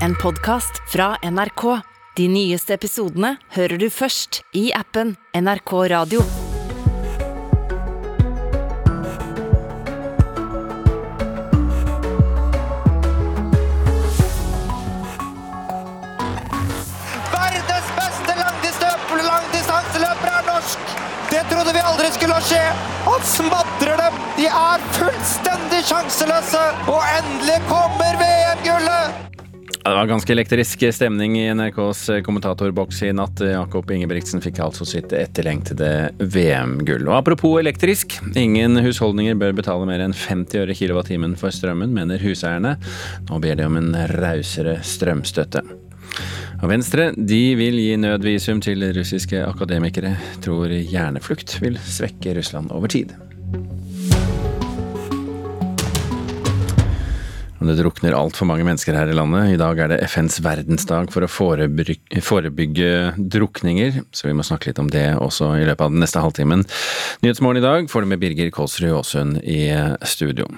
en podkast fra NRK. De nyeste episodene hører du først i appen NRK Radio. Verdens beste langdistanseløper er norsk! Det trodde vi aldri skulle skje. Han smadrer dem! De er fullstendig sjanseløse! Og endelig kommer VM-gullet! Det var ganske elektrisk stemning i NRKs kommentatorboks i natt. Jakob Ingebrigtsen fikk altså sitt etterlengtede VM-gull. Og apropos elektrisk, ingen husholdninger bør betale mer enn 50 øre kilowattimen for strømmen, mener huseierne. Nå ber de om en rausere strømstøtte. Og Venstre de vil gi nødvisum til russiske akademikere. Tror hjerneflukt vil svekke Russland over tid. Og Det drukner altfor mange mennesker her i landet. I dag er det FNs verdensdag for å forebygge drukninger, så vi må snakke litt om det også i løpet av den neste halvtimen. Nyhetsmorgen i dag får du med Birger Kålsrud Aasund i studio.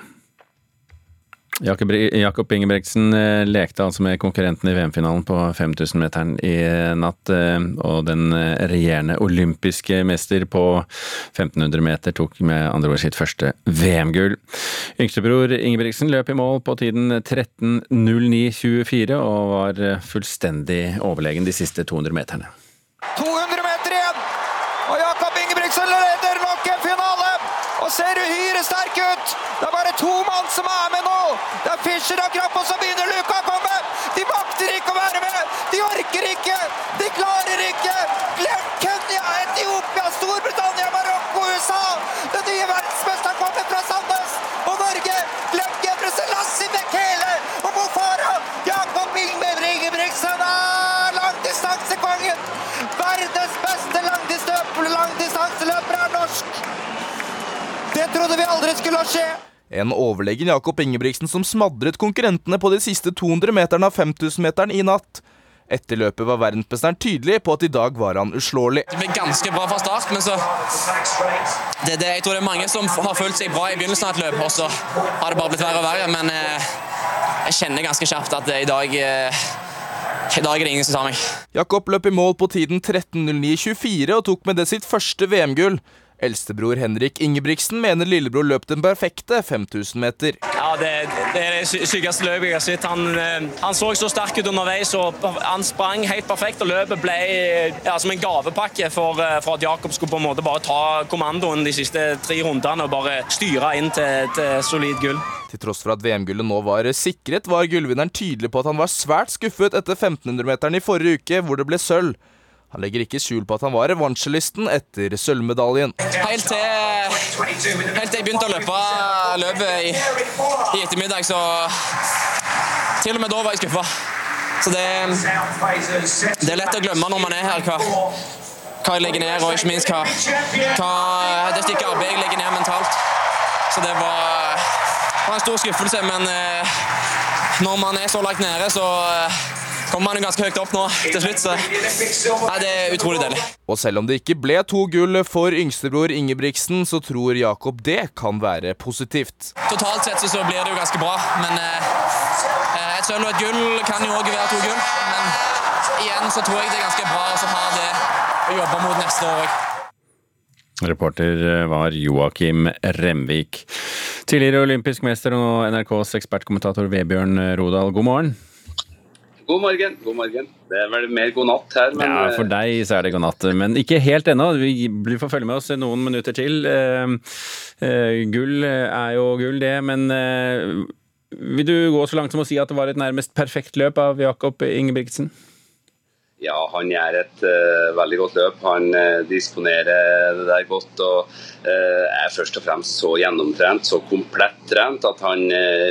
Jakob, Ingebrigtsen eh, lekte altså med konkurrenten i VM-finalen på 5000-meteren i natt. eh, Og den eh, regjerende olympiske mester på 1500 meter tok med andre ord sitt første VM-gull. Yngstebror Ingebrigtsen løp i mål på tiden 13.09,24 og var fullstendig overlegen de siste 200 meterne. 200 meter igjen! Og Jakob Ingebrigtsen leder nok en finale! Og ser uhyre sterk ut! Det er bare to mann som er med nå! Det er Fischer og Krapp, og så begynner Luka å komme! De makter ikke å være med! De orker ikke! De klarer ikke! Glem Kenya, Etiopia, Storbritannia, Marokko, USA! Den nye verdensmesteren kommer fra Sandnes! Og Norge! Glem Gebre Lassi Bekele! Og Bofara! Jakob Ingebrigtsen er langdistansekongen! Verdens beste langdistanseløper er norsk! Det trodde vi aldri skulle skje! En overlegen Jakob Ingebrigtsen som smadret konkurrentene på de siste 200 meterne av 5000-meteren i natt. Etter løpet var verdensmesteren tydelig på at i dag var han uslåelig. Det ble ganske bra fra start, men så det, det, Jeg tror det er mange som har følt seg bra i begynnelsen av et løp, og så har det bare blitt verre og verre. Men eh, jeg kjenner ganske kjapt at eh, i dag eh, I dag er det ingen som tar meg. Jakob løp i mål på tiden 13.09,24 og tok med det sitt første VM-gull. Eldstebror Henrik Ingebrigtsen mener lillebror løp den perfekte 5000 meter. Ja, det, det er det sykeste løpet jeg har sett. Han, eh, han så så sterk ut underveis, og han sprang helt perfekt, og løpet ble ja, som en gavepakke for, eh, for at Jakob skulle på en måte bare ta kommandoen de siste tre rundene og bare styre inn til, til solid gull. Til tross for at VM-gullet nå var sikret, var gullvinneren tydelig på at han var svært skuffet etter 1500-meteren i forrige uke, hvor det ble sølv. Han legger ikke skjul på at han var revansjelysten etter sølvmedaljen. Helt til, helt til jeg begynte å løpe løpet i, i ettermiddag, så Til og med da var jeg skuffa. Så det, det er lett å glemme når man er her, hva, hva jeg legger ned, og ikke minst hva, hva det stykket arbeid jeg legger ned mentalt. Så det var, var en stor skuffelse, men eh, når man er så langt nede, så eh, kommer man jo ganske høyt opp nå til slutt. Så nei, det er utrolig deilig. Og selv om det ikke ble to gull for yngstebror Ingebrigtsen, så tror Jakob det kan være positivt. Totalt sett så, blir det jo ganske bra, men eh, eh, et sølv og et gull kan jo òg være to gull. Men igjen så tror jeg det er ganske bra å ha det å jobbe mot neste år òg. Reporter var Joakim Remvik. Tidligere olympisk mester og NRKs ekspertkommentator Vebjørn Rodal, god morgen. God morgen. god morgen. Det er vel mer god natt her, men Ja, for eh, deg så er det god natt, men ikke helt ennå. Vi blir- får følge med oss noen minutter til. Eh, eh, gull er jo gull, det, men vil du gå så langt som å si at det var et nærmest perfekt løp av Jakob Ingebrigtsen? ja, han gjør et uh, veldig godt løp. Han uh, disponerer det der godt og uh, er først og fremst så gjennomtrent, så komplett trent, at han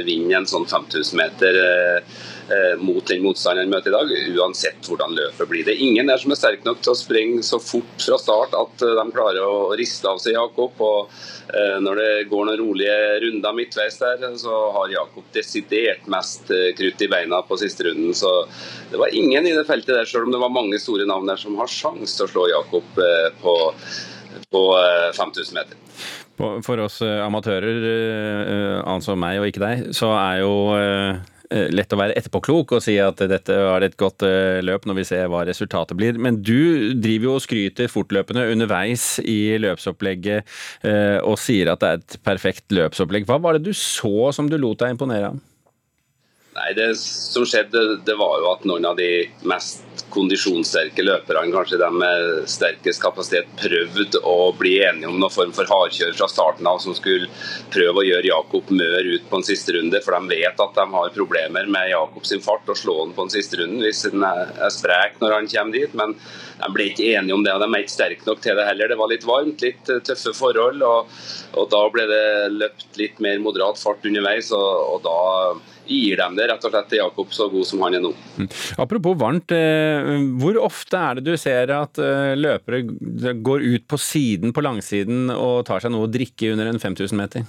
vinner en sånn 5000 meter eh, mot den motstanderen møter i dag, uansett hvordan løpet blir. Det er ingen der som er sterk nok til å springe så fort fra start at eh, de klarer å riste av seg Jakob. og eh, Når det går noen rolige runder midtveis der, så har Jakob desidert mest eh, krutt i beina på siste runden. Så det var ingen i det feltet der, selv om det var mange store navn der som har sjanse til å slå Jakob eh, på, på eh, 5000 meter. For oss eh, amatører, eh, altså meg og ikke deg, så er jo eh, eh, lett å være etterpåklok og si at dette var et godt eh, løp når vi ser hva resultatet blir. Men du driver jo og skryter fortløpende underveis i løpsopplegget eh, og sier at det er et perfekt løpsopplegg. Hva var det du så som du lot deg imponere av? Nei, Det som skjedde, det var jo at noen av de mest kondisjonssterke løperne, kanskje de med sterkest kapasitet, prøvde å bli enige om noen form for hardkjør fra starten av, som skulle prøve å gjøre Jakob mør ut på en siste runde. For de vet at de har problemer med Jakobs fart og slå han på en siste runde hvis han er sprek når han kommer dit. Men de ble ikke enige om det, og de er ikke sterke nok til det heller. Det var litt varmt, litt tøffe forhold, og, og da ble det løpt litt mer moderat fart underveis. og, og da gir dem det rett og slett til Jakob så god som han er nå. Mm. Apropos varmt, eh, hvor ofte er det du ser at eh, løpere går ut på siden på langsiden og tar seg noe å drikke under en 5000 meter?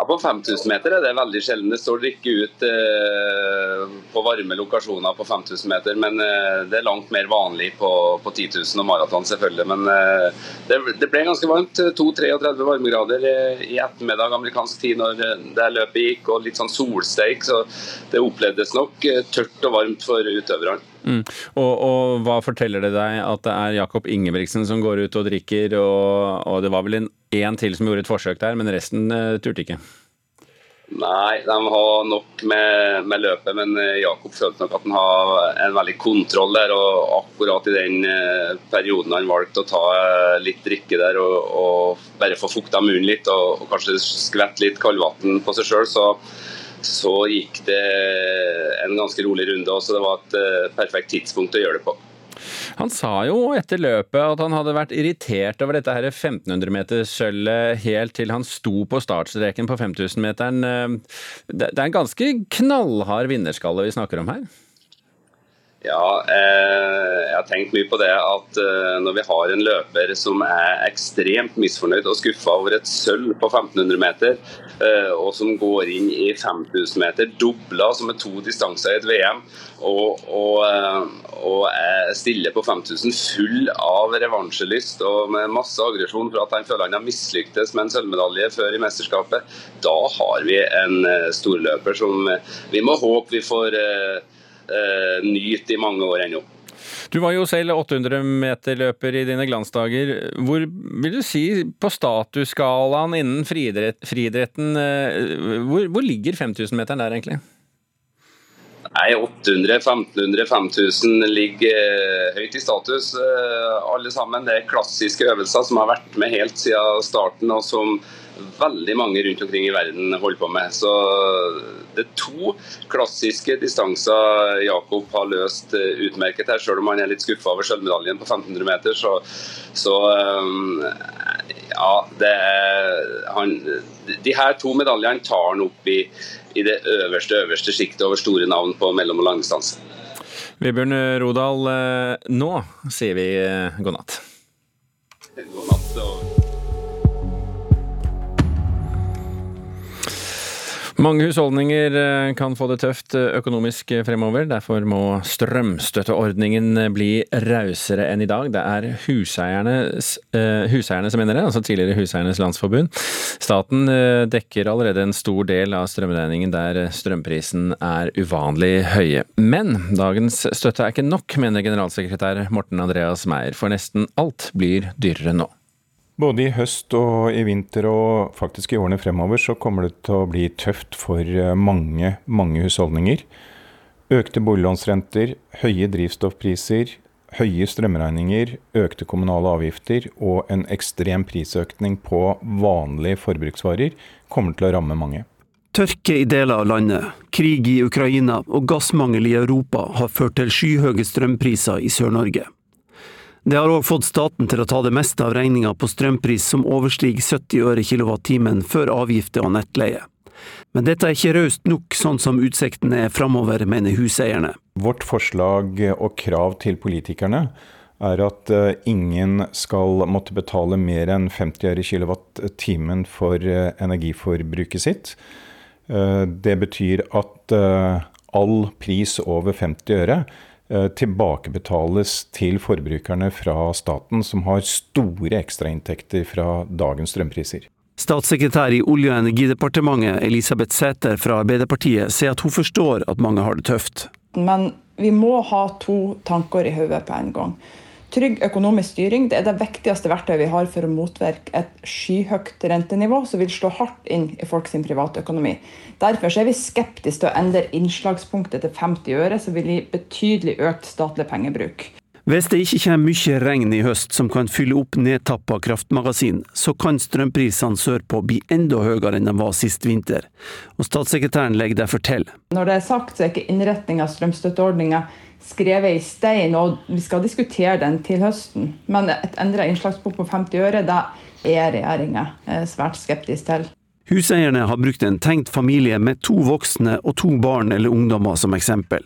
Ja, På 5000 meter er det veldig sjelden. Det står drikke ut eh, på varme lokasjoner på 5000 meter, men eh, det er langt mer vanlig på, på 10 000 og maraton, selvfølgelig. Men eh, det, det, ble ganske varmt. 2-33 varmegrader eh, i ettermiddag amerikansk tid når eh, det løpet gikk, og litt sånn solsteik, så det opplevdes nok eh, tørt og varmt for utøverne. Mm. Og, og, hva forteller det deg at det er Jakob Ingebrigtsen som går ut og drikker, og, og det var vel en én til som gjorde et forsøk der, men resten uh, turte ikke? Nei, de har nok med, med, løpet, men eh, Jakob følte nok at han har en veldig kontroll der. og Akkurat i den uh, perioden han valgte å ta litt drikke der og, og bare få fukta munnen litt og, og kanskje skvette litt kaldvann på seg sjøl, så så gikk det en ganske rolig runde. Så det var et uh, perfekt tidspunkt å gjøre det på. Han sa jo etter løpet at han hadde vært irritert over dette 1500-metersølvet helt til han sto på startstreken på 5000-meteren. Eh, det er en ganske knallhard vinnerskalle vi snakker om her? Ja, eh, jeg har tenkt mye på det at eh, når vi har en løper som er ekstremt misfornøyd og skuffa over et sølv på 1500 meter, eh, og som går inn i 5000 meter, dobla som er to distanser i et VM, og, og, eh, og er stille på 5000 full av revansjelyst og med masse aggresjon for at han føler han har mislyktes med en sølvmedalje før i mesterskapet, da har vi en eh, storløper som vi må håpe vi får eh, nyte i mange år ennå. Du var jo selv 800-meterløper i dine glansdager. Hvor vil du si på statusskalaen innen friidretten, eh, hvor, hvor ligger 5000-meteren der egentlig? Nei, 800, 1500, 5000 ligger eh, høyt i status, eh, alle sammen. Det er klassiske øvelser som har vært med helt siden starten, og som veldig mange rundt omkring i verden holder på med. Så det er to klassiske distanser Jakob har løst eh, utmerket her, selv om han er litt skuffa over sølvmedaljen på 1500 meter. Så, så um, ja, det er han, De her to medaljene tar han opp i, i det øverste øverste sjiktet over store navn på mellom- og langdistanse. Vebjørn Rodal, eh, nå sier vi eh, god natt. God natt. og Mange husholdninger eh, kan få det tøft eh, økonomisk eh, fremover. Derfor må strømstøtteordningen bli rausere enn i dag. Det er huseierne som mener det, altså tidligere Huseiernes Landsforbund. Staten dekker allerede en stor del av strømregningen der strømprisen er uvanlig høye. Men dagens støtte er ikke nok, mener generalsekretær Morten Andreas Meyer, for nesten alt blir dyrere nå. Både i høst og i vinter og faktisk i årene fremover så kommer det til å bli tøft for eh, mange, mange husholdninger. Økte boliglånsrenter, høye drivstoffpriser, høye strømregninger, økte kommunale avgifter og en ekstrem prisøkning på vanlige forbruksvarer kommer til å ramme mange. Tørke i deler av landet, krig i Ukraina og gassmangel i Europa har ført til skyhøye strømpriser i Sør-Norge. Det har òg fått staten til å ta det meste av regninga på strømpris som overstiger 70 øre kilowattimen før avgifter og nettleie. Men dette er ikke raust nok, sånn som utsiktene er framover, mener huseierne. Vårt forslag og krav til politikerne er at eh, ingen skal måtte betale mer enn 50 øre kilowattimen for eh, energiforbruket sitt. Eh, det betyr at all pris over 50 øre tilbakebetales til forbrukerne fra staten, som har store ekstrainntekter fra dagens strømpriser. Statssekretær i Olje- og energidepartementet Elisabeth Sæther fra Arbeiderpartiet sier at hun forstår at mange har det tøft. Men vi må ha to tanker i hodet på en gang. Trygg økonomisk styring det er det viktigste verktøyet vi har for å motvirke et skyhøyt rentenivå som vil slå hardt inn i folks privatøkonomi. Derfor er vi skeptiske til å endre innslagspunktet til 50 øre, som vil gi betydelig økt statlig pengebruk. Hvis det ikke kommer mye regn i høst som kan fylle opp nedtappa kraftmagasin, så kan strømprisene sørpå bli enda høyere enn de var sist vinter. Og statssekretæren legger derfor til. Når det er sagt, så er ikke innretninga av strømstøtteordninga skrevet i stein, og vi skal diskutere den til høsten. Men et endra innslagspunkt på 50 øre, det er regjeringa eh, svært skeptisk til. Huseierne har brukt en tenkt familie med to voksne og to barn eller ungdommer som eksempel.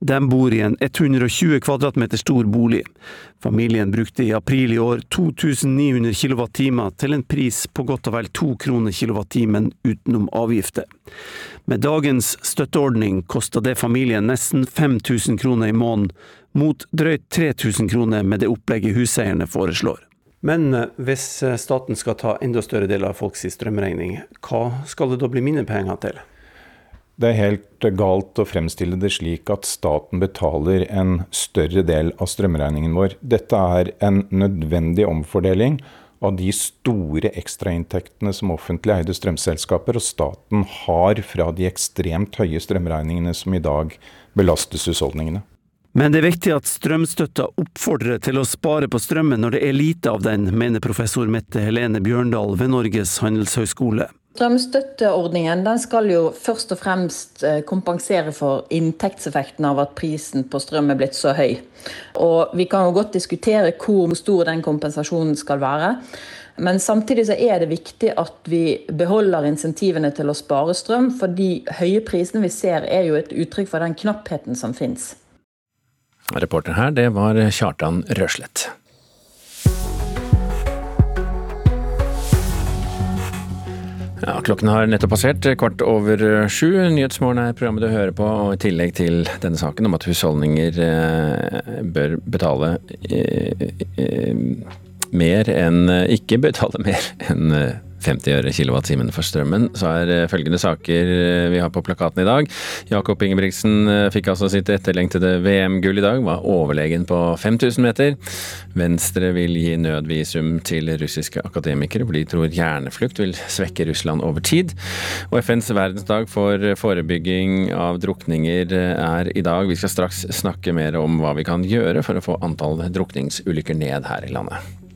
De bor i en 120 kvadratmeter stor bolig. Familien brukte i april i år 2900 kilowattimer til en pris på godt og vel to kroner kilowattimen utenom avgifter. Med dagens støtteordning kosta det familien nesten 5000 kroner i måneden, mot drøyt 3000 kroner med det opplegget huseierne foreslår. Men eh, hvis eh, staten skal ta enda større del av folks strømregning, hva skal det da bli mine penger til? Det er helt galt å fremstille det slik at staten betaler en større del av strømregningen vår. Dette er en nødvendig omfordeling av de store ekstrainntektene som offentlig eide strømselskaper og staten har fra de ekstremt høye strømregningene som i dag belastes husholdningene. Men det er viktig at strømstøtta oppfordrer til å spare på strømmen når det er lite av den, mener professor Mette Helene Bjørndal ved Norges handelshøyskole. Strømstøtteordningen skal jo først og fremst eh, kompensere for inntektseffekten av at prisen på strøm er blitt så høy. Og Vi kan jo godt diskutere hvor stor den kompensasjonen skal være. Men samtidig så er det viktig at vi beholder insentivene til å spare strøm, for de høye prisene vi ser er jo et uttrykk for den knappheten som finnes. Reporter her, det var Kjartan Røslett. Ja, klokken har nettopp passert kvart over sju. Nyhetsmorgen er programmet du hører på, og i tillegg til denne saken om at husholdninger eh, bør betale eh, eh, mer enn Ikke betale mer enn 50 øre kilowattimen for strømmen, så er eh, følgende saker eh, vi har på plakaten i dag. Jakob Ingebrigtsen eh, fikk altså sitt etterlengtede VM-gull i dag, var overlegen på 5000 meter. Venstre vil gi nødvisum til russiske akademikere, for de tror hjerneflukt vil svekke Russland over tid. Og FNs verdensdag for forebygging av drukninger er i dag. Vi skal straks snakke mer om hva vi kan gjøre for å få antall drukningsulykker ned her i landet.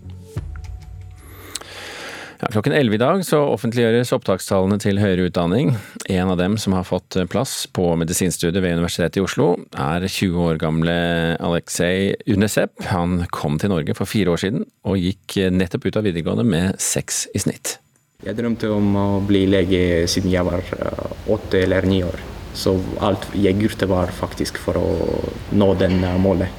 Ja, klokken 11 i dag så offentliggjøres opptakstallene til høyere utdanning. En av dem som har fått plass på medisinstudiet ved Universitetet i Oslo, er 20 år gamle Aleksej Unesep. Han kom til Norge for fire år siden, og gikk nettopp ut av videregående med seks i snitt. Jeg drømte om å bli lege siden jeg var eh, åtte eller ni år. Så alt jeg gjorde var faktisk for å nå den eh, målet.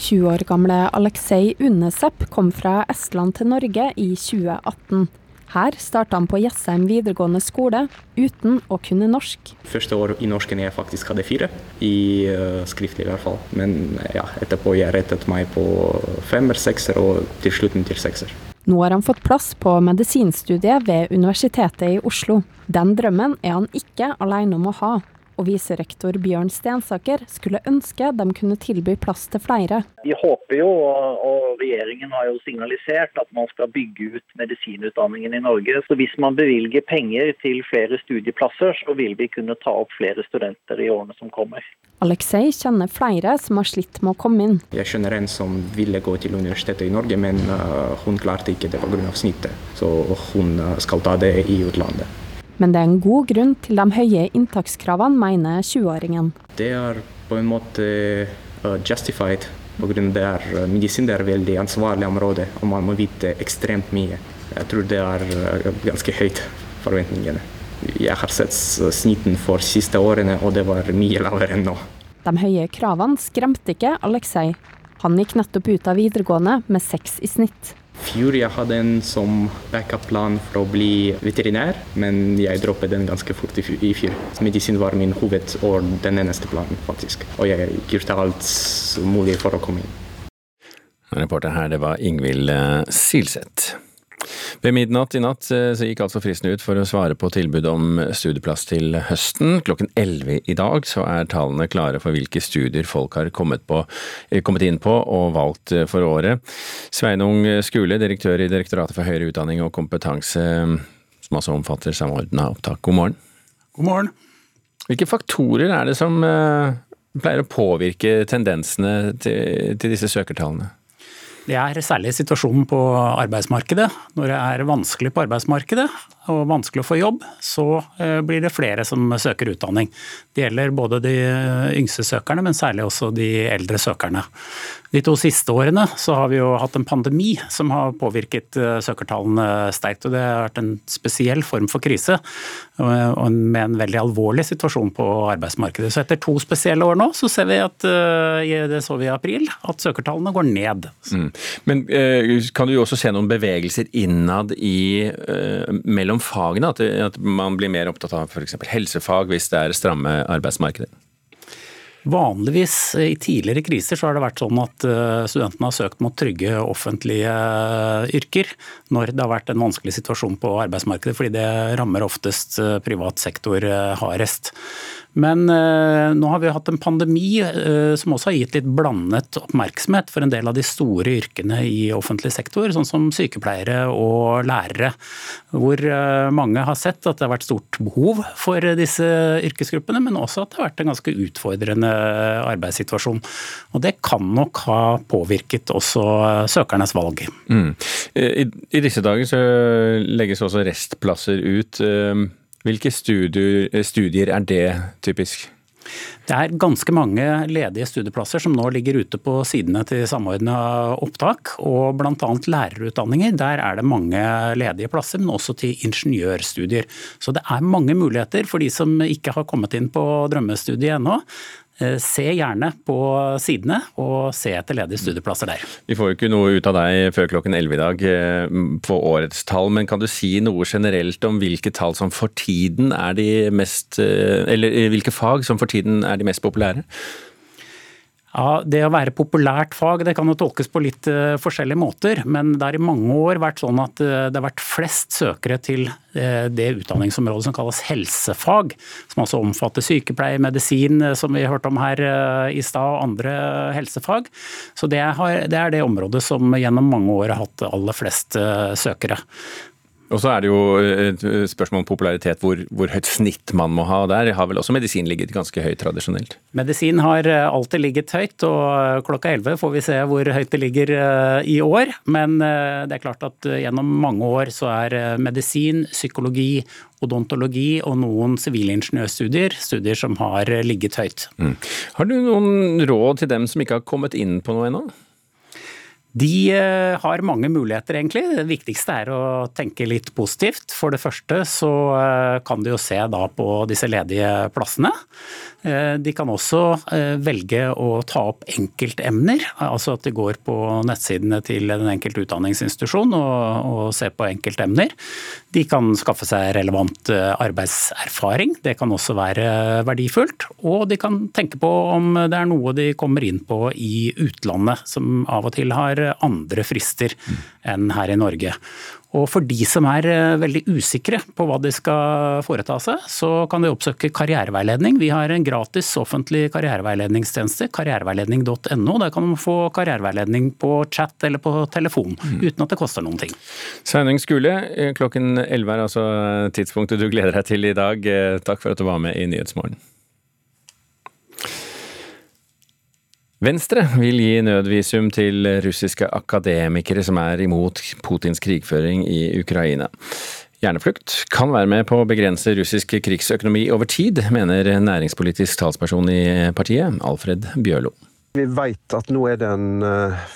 20 år gamle Aleksej Unesep kom fra Estland til Norge i 2018. Her starta han på Jessheim videregående skole uten å kunne norsk. Første år i norsken jeg faktisk hadde fire, i uh, skriftlig i hvert fall. Men ja, etterpå jeg rettet meg på femmer, sekser og til slutten til sekser. Nå har han fått plass på medisinstudiet ved Universitetet i Oslo. Den drømmen er han ikke alene om å ha og viserektor Bjørn Stensaker skulle ønske de kunne tilby plass til flere. Vi håper jo, og regjeringen har jo signalisert, at man skal bygge ut medisinutdanningen i Norge. Så hvis man bevilger penger til flere studieplasser, så vil vi kunne ta opp flere studenter i årene som kommer. Aleksej kjenner flere som har slitt med å komme inn. Jeg skjønner en som ville gå til universitetet i Norge, men uh, hun klarte ikke det pga. snittet. Så hun uh, skal ta det i utlandet. Men det er en god grunn til de høye inntakskravene, mener 20-åringen. Det er på en måte uh, justified, pga. at er medisin er et veldig ansvarlig område, og man må vite ekstremt mye. Jeg tror det er uh, ganske høyt, forventningene. Jeg har sett snitten for siste årene, og det var mye lavere enn nå. De høye kravene skremte ikke Aleksej. Han gikk nettopp ut av videregående med seks i snitt fjor jeg hadde en som backup-plan for å bli veterinær, men jeg droppet den ganske fort i fjor. Medisin var min hoved og den eneste planen, faktisk. Og jeg gjorde alt mulig for å komme inn. Reporter her, det var Ingvild eh, Silseth. Ved midnatt i natt eh, så gikk altså fristen ut for å svare på tilbud om studieplass til høsten. Klokken 11 i dag så er tallene klare for hvilke studier folk har kommet, på, eh, kommet inn på og valgt eh, for året. Sveinung Skule, direktør i Direktoratet for høyere utdanning og kompetanse, som altså omfatter samordna opptak. God morgen. God morgen. Hvilke faktorer er det som pleier å påvirke tendensene til, til disse søkertallene? Det er særlig situasjonen på arbeidsmarkedet. Når det er vanskelig på arbeidsmarkedet og vanskelig å få jobb, så eh, blir det flere som søker utdanning. Det gjelder både de yngste søkerne, men særlig også de eldre søkerne. De to siste årene så har vi jo hatt en pandemi som har påvirket eh, søkertallene sterkt. og Det har vært en spesiell form for krise med en veldig alvorlig situasjon på arbeidsmarkedet. Så etter to spesielle år nå, så ser vi at eh, det så vi i april, at søkertallene går ned. Mm. Men kan du jo også se noen bevegelser innad i mellom fagene? At, at man blir mer opptatt av f.eks. helsefag hvis det er stramme arbeidsmarkeder? Vanligvis i tidligere kriser så har det vært sånn at eh, studentene har søkt mot trygge offentlige eh, yrker når det har vært en vanskelig situasjon på arbeidsmarkedet, fordi det rammer oftest eh, privat sektor hardest. Men eh, nå har vi hatt en pandemi eh, som også har gitt litt blandet oppmerksomhet for en del av de store yrkene i offentlig sektor, sånn som sykepleiere og lærere. Hvor eh, mange har sett at det har vært stort behov for disse yrkesgruppene, men også at det har vært en ganske utfordrende arbeidssituasjon. Og det kan nok ha påvirket også søkernes valg. Mm. I, I, disse dager så legges også restplasser ut. Hvilke studier, studier er det typisk? Det er ganske mange ledige studieplasser som nå ligger ute på sidene til Samordna opptak. Og bl.a. lærerutdanninger. Der er det mange ledige plasser, men også til ingeniørstudier. Så det er mange muligheter for de som ikke har kommet inn på drømmestudiet ennå. Eh, se gjerne på sidene og se etter ledige studieplasser der. Vi får jo ikke noe ut av deg før klokken 11 i dag på eh, årets tall, men kan du si noe generelt om hvilke tall som for tiden er de mest eh, Eller hvilke fag som for tiden er de mest populære? Ja, Det å være populært fag det kan jo tolkes på litt uh, forskjellige måter. Men det har i mange år vært sånn at uh, det har vært flest søkere til uh, det utdanningsområdet som kalles helsefag. Som altså omfatter sykepleie, medisin, som vi hørte om her i stad, og andre helsefag. Så det, er det området som gjennom mange år har hatt aller flest søkere. Og så er det jo et spørsmål om popularitet, hvor, hvor, høyt snitt man må ha. Der har vel også medisin ligget ganske høyt tradisjonelt? Medisin har eh, alltid ligget høyt, og klokka 11 får vi se hvor høyt det ligger eh, i år. Men eh, det er klart at gjennom mange år så er medisin, psykologi, odontologi og noen sivilingeniørstudier studier som har ligget høyt. Mm. Har du noen råd til dem som ikke har kommet inn på noe ennå? De eh, har mange muligheter, egentlig. Det viktigste er å tenke litt positivt. For det første så eh, kan de jo se da på disse ledige plassene. Eh, de kan også velge å ta opp enkeltemner, altså at de går på nettsidene til den enkelte utdanningsinstitusjon og, og ser på enkeltemner. De kan skaffe seg relevant arbeidserfaring, det kan også være verdifullt. Og de kan tenke på om det er noe de kommer inn på i utlandet, som av og til har andre frister enn her i Norge. Og for de som er eh, veldig usikre på hva de skal foreta seg, så kan de oppsøke karriereveiledning. Vi har en gratis offentlig karriereveiledningstjeneste, karriereveiledning.no. Der kan man få karriereveiledning på chat eller på telefon, mm. uten at det koster noen ting. Sveinung Skule, eh, klokken 11 er altså tidspunktet du gleder deg til i dag. Eh, takk for at du var med i Nyhetsmorgen. Venstre vil gi nødvisum til russiske akademikere som er imot Putins krigføring i Ukraina. Hjerneflukt kan være med på å begrense russisk krigsøkonomi over tid, mener næringspolitisk talsperson i partiet, Alfred Bjørlo. Vi vet at nå er det en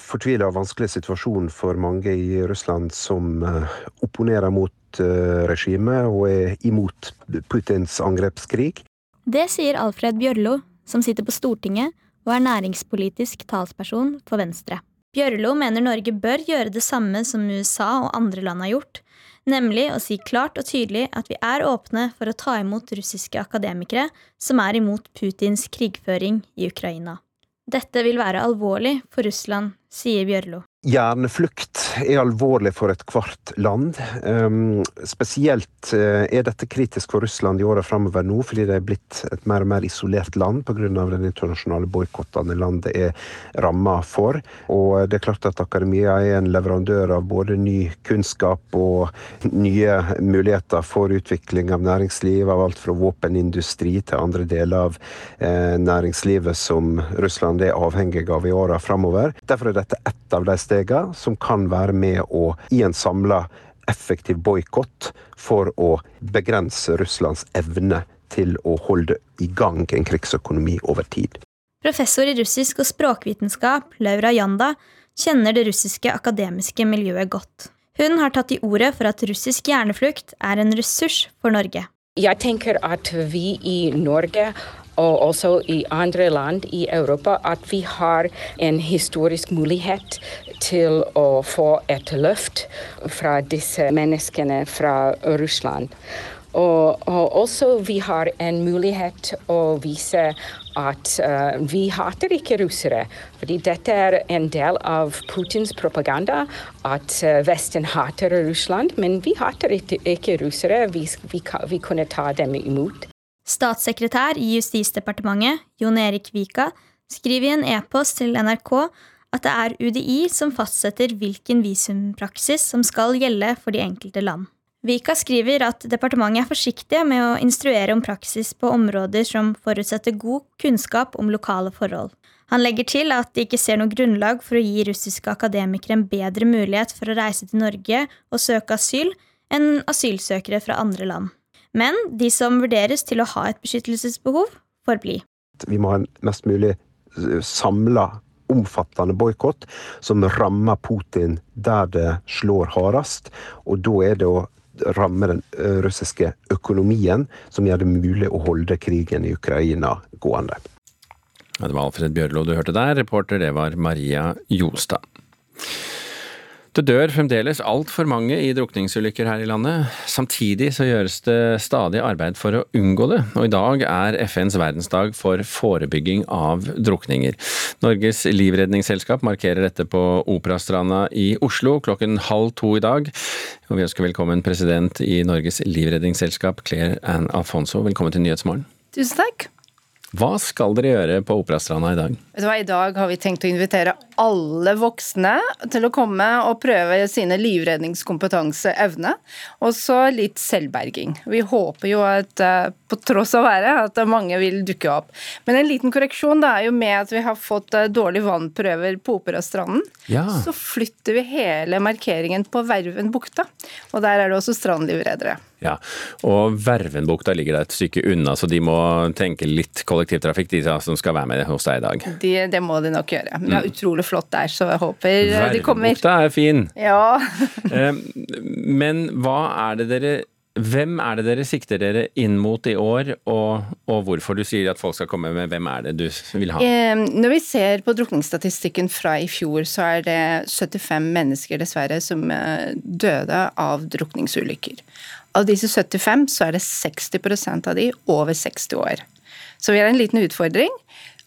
fortvila og vanskelig situasjon for mange i Russland som uh, opponerer mot uh, regimet og er imot Putins angrepskrig. Det sier Alfred Bjørlo, som sitter på Stortinget og er næringspolitisk talsperson for Venstre. Bjørlo mener Norge bør gjøre det samme som USA og andre land har gjort, nemlig å si klart og tydelig at vi er åpne for å ta imot russiske akademikere som er imot Putins krigføring i Ukraina. Dette vil være alvorlig for Russland, sier Bjørlo. Hjerneflukt er alvorlig for ethvert land. Um, spesielt uh, er dette kritisk for Russland i åra framover nå, fordi det er blitt et mer og mer isolert land pga. den internasjonale boikottene landet er ramma for. Og det er klart at akademia er en leverandør av både ny kunnskap og nye muligheter for utvikling av næringsliv, av alt fra våpenindustri til andre deler av uh, næringslivet som Russland er avhengig av i åra framover. Derfor er dette ett av de stegene som kan være med å i en samla effektiv boikott for å begrense Russlands evne til å holde i gang en krigsøkonomi over tid. Professor i russisk og språkvitenskap, Laura Janda, kjenner det russiske akademiske miljøet godt. Hun har tatt til orde for at russisk hjerneflukt er en ressurs for Norge. Jeg tenker at vi i Norge og også i andre land i Europa at vi har en historisk mulighet til å få et løft fra disse menneskene fra Russland. Og, og også vi har en mulighet å vise at uh, vi hater ikke russere. Fordi dette er en del av Putins propaganda, at uh, Vesten hater Russland. Men vi hater ikke, russere. Vi, vi, vi kunne ta dem imot. Statssekretær i Justisdepartementet, Jon Erik Vika, skriver i en e-post til NRK at det er UDI som fastsetter hvilken visumpraksis som skal gjelde for de enkelte land. Vika skriver at departementet er forsiktige med å instruere om praksis på områder som forutsetter god kunnskap om lokale forhold. Han legger til at de ikke ser noe grunnlag for å gi russiske akademikere en bedre mulighet for å reise til Norge og søke asyl enn asylsøkere fra andre land. Men de som vurderes til å ha et beskyttelsesbehov, får bli. Vi må ha en mest mulig samla, omfattende boikott som rammer Putin der det slår hardest. Og da er det å ramme den russiske økonomien som gjør det mulig å holde krigen i Ukraina gående. Det var Alfred Bjørlo du hørte der. Reporter det var Maria Jostad. Det dør fremdeles altfor mange i drukningsulykker her i landet. Samtidig så gjøres det stadig arbeid for å unngå det, og i dag er FNs verdensdag for forebygging av drukninger. Norges livredningsselskap markerer dette på Operastranda i Oslo klokken halv to i dag. Og vi ønsker velkommen president i Norges livredningsselskap, Claire Ann Alfonso. Velkommen til Nyhetsmorgen. Tusen takk. Hva skal dere gjøre på Operastranda i dag? I dag har vi tenkt å invitere alle voksne til å komme og prøve sine livredningskompetanse, evne, og så litt selvberging. Vi håper jo at eh, på tross av været at mange vil dukke opp. Men en liten korreksjon da er jo med at vi har fått eh, dårlige vannprøver på Operastranden. Ja. Så flytter vi hele markeringen på Verven bukta, og der er det også strandlivreddere. Ja, og Vervenbukta ligger der et stykke unna, så de må tenke litt kollektivtrafikk, de som skal være med hos deg i dag. De, det må de nok gjøre. Det er utrolig flott der, så jeg håper de kommer. Vervenbukta er fin. Ja. Men hva er det dere hvem er det dere sikter dere inn mot i år, og, og, hvorfor du sier at folk skal komme med hvem er det du vil ha? Når vi ser på drukningsstatistikken fra i fjor, så er det 75 mennesker dessverre som døde av drukningsulykker. Av disse 75 så er det 60% av de over 60 år. Så vi har en liten utfordring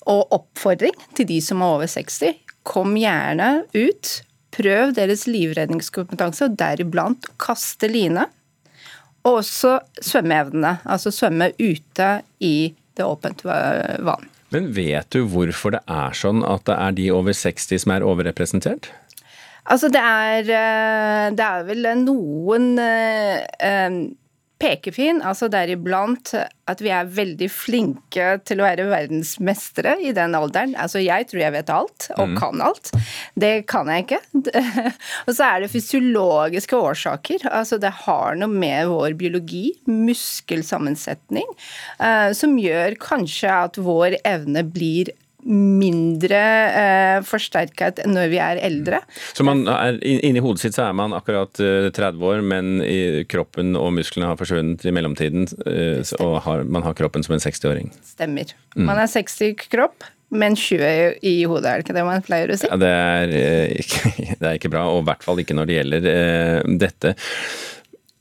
og oppfordring til de som er over 60. Kom gjerne ut. Prøv deres livredningskompetanse, og deriblant kaste line. Og også svømmeevnene, altså svømme ute i det åpent vann. Men vet du hvorfor det er sånn at det er de over 60 som er overrepresentert? Altså det er, det er vel noen pekefin, altså deriblant at vi er veldig flinke til å være verdensmestere i den alderen. Altså jeg tror jeg vet alt, og mm. kan alt. Det kan jeg ikke. og så er det fysiologiske årsaker. Altså det har noe med vår biologi, muskelsammensetning, som gjør kanskje at vår evne blir mindre eh, forsterket når vi er eldre. Så man er, inni hodet sitt så er man akkurat 30 eh, år, men i kroppen og musklene har forsvunnet i mellomtiden, eh, og har, man har kroppen som en 60-åring? Stemmer. Mm. Man er 60 kropp, men 20 i hodet, er det ikke det man pleier å si? Ja, det er, eh, ikke, det er ikke bra, og i hvert fall ikke når det gjelder eh, dette.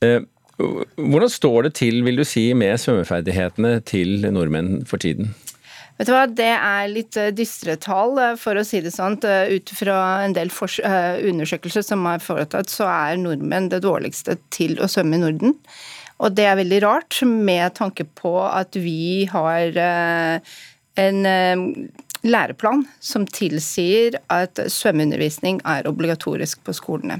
Eh, hvordan står det til, vil du si, med svømmeferdighetene til nordmenn for tiden? Vet du hva, Det er litt eh, dystre tall, eh, for å si det sånn. Ut fra en del undersøkelser som er foretatt, så er nordmenn det dårligste til å svømme i Norden. Og det er veldig rart, med tanke på at vi har en læreplan som tilsier at svømmeundervisning er obligatorisk på skolene.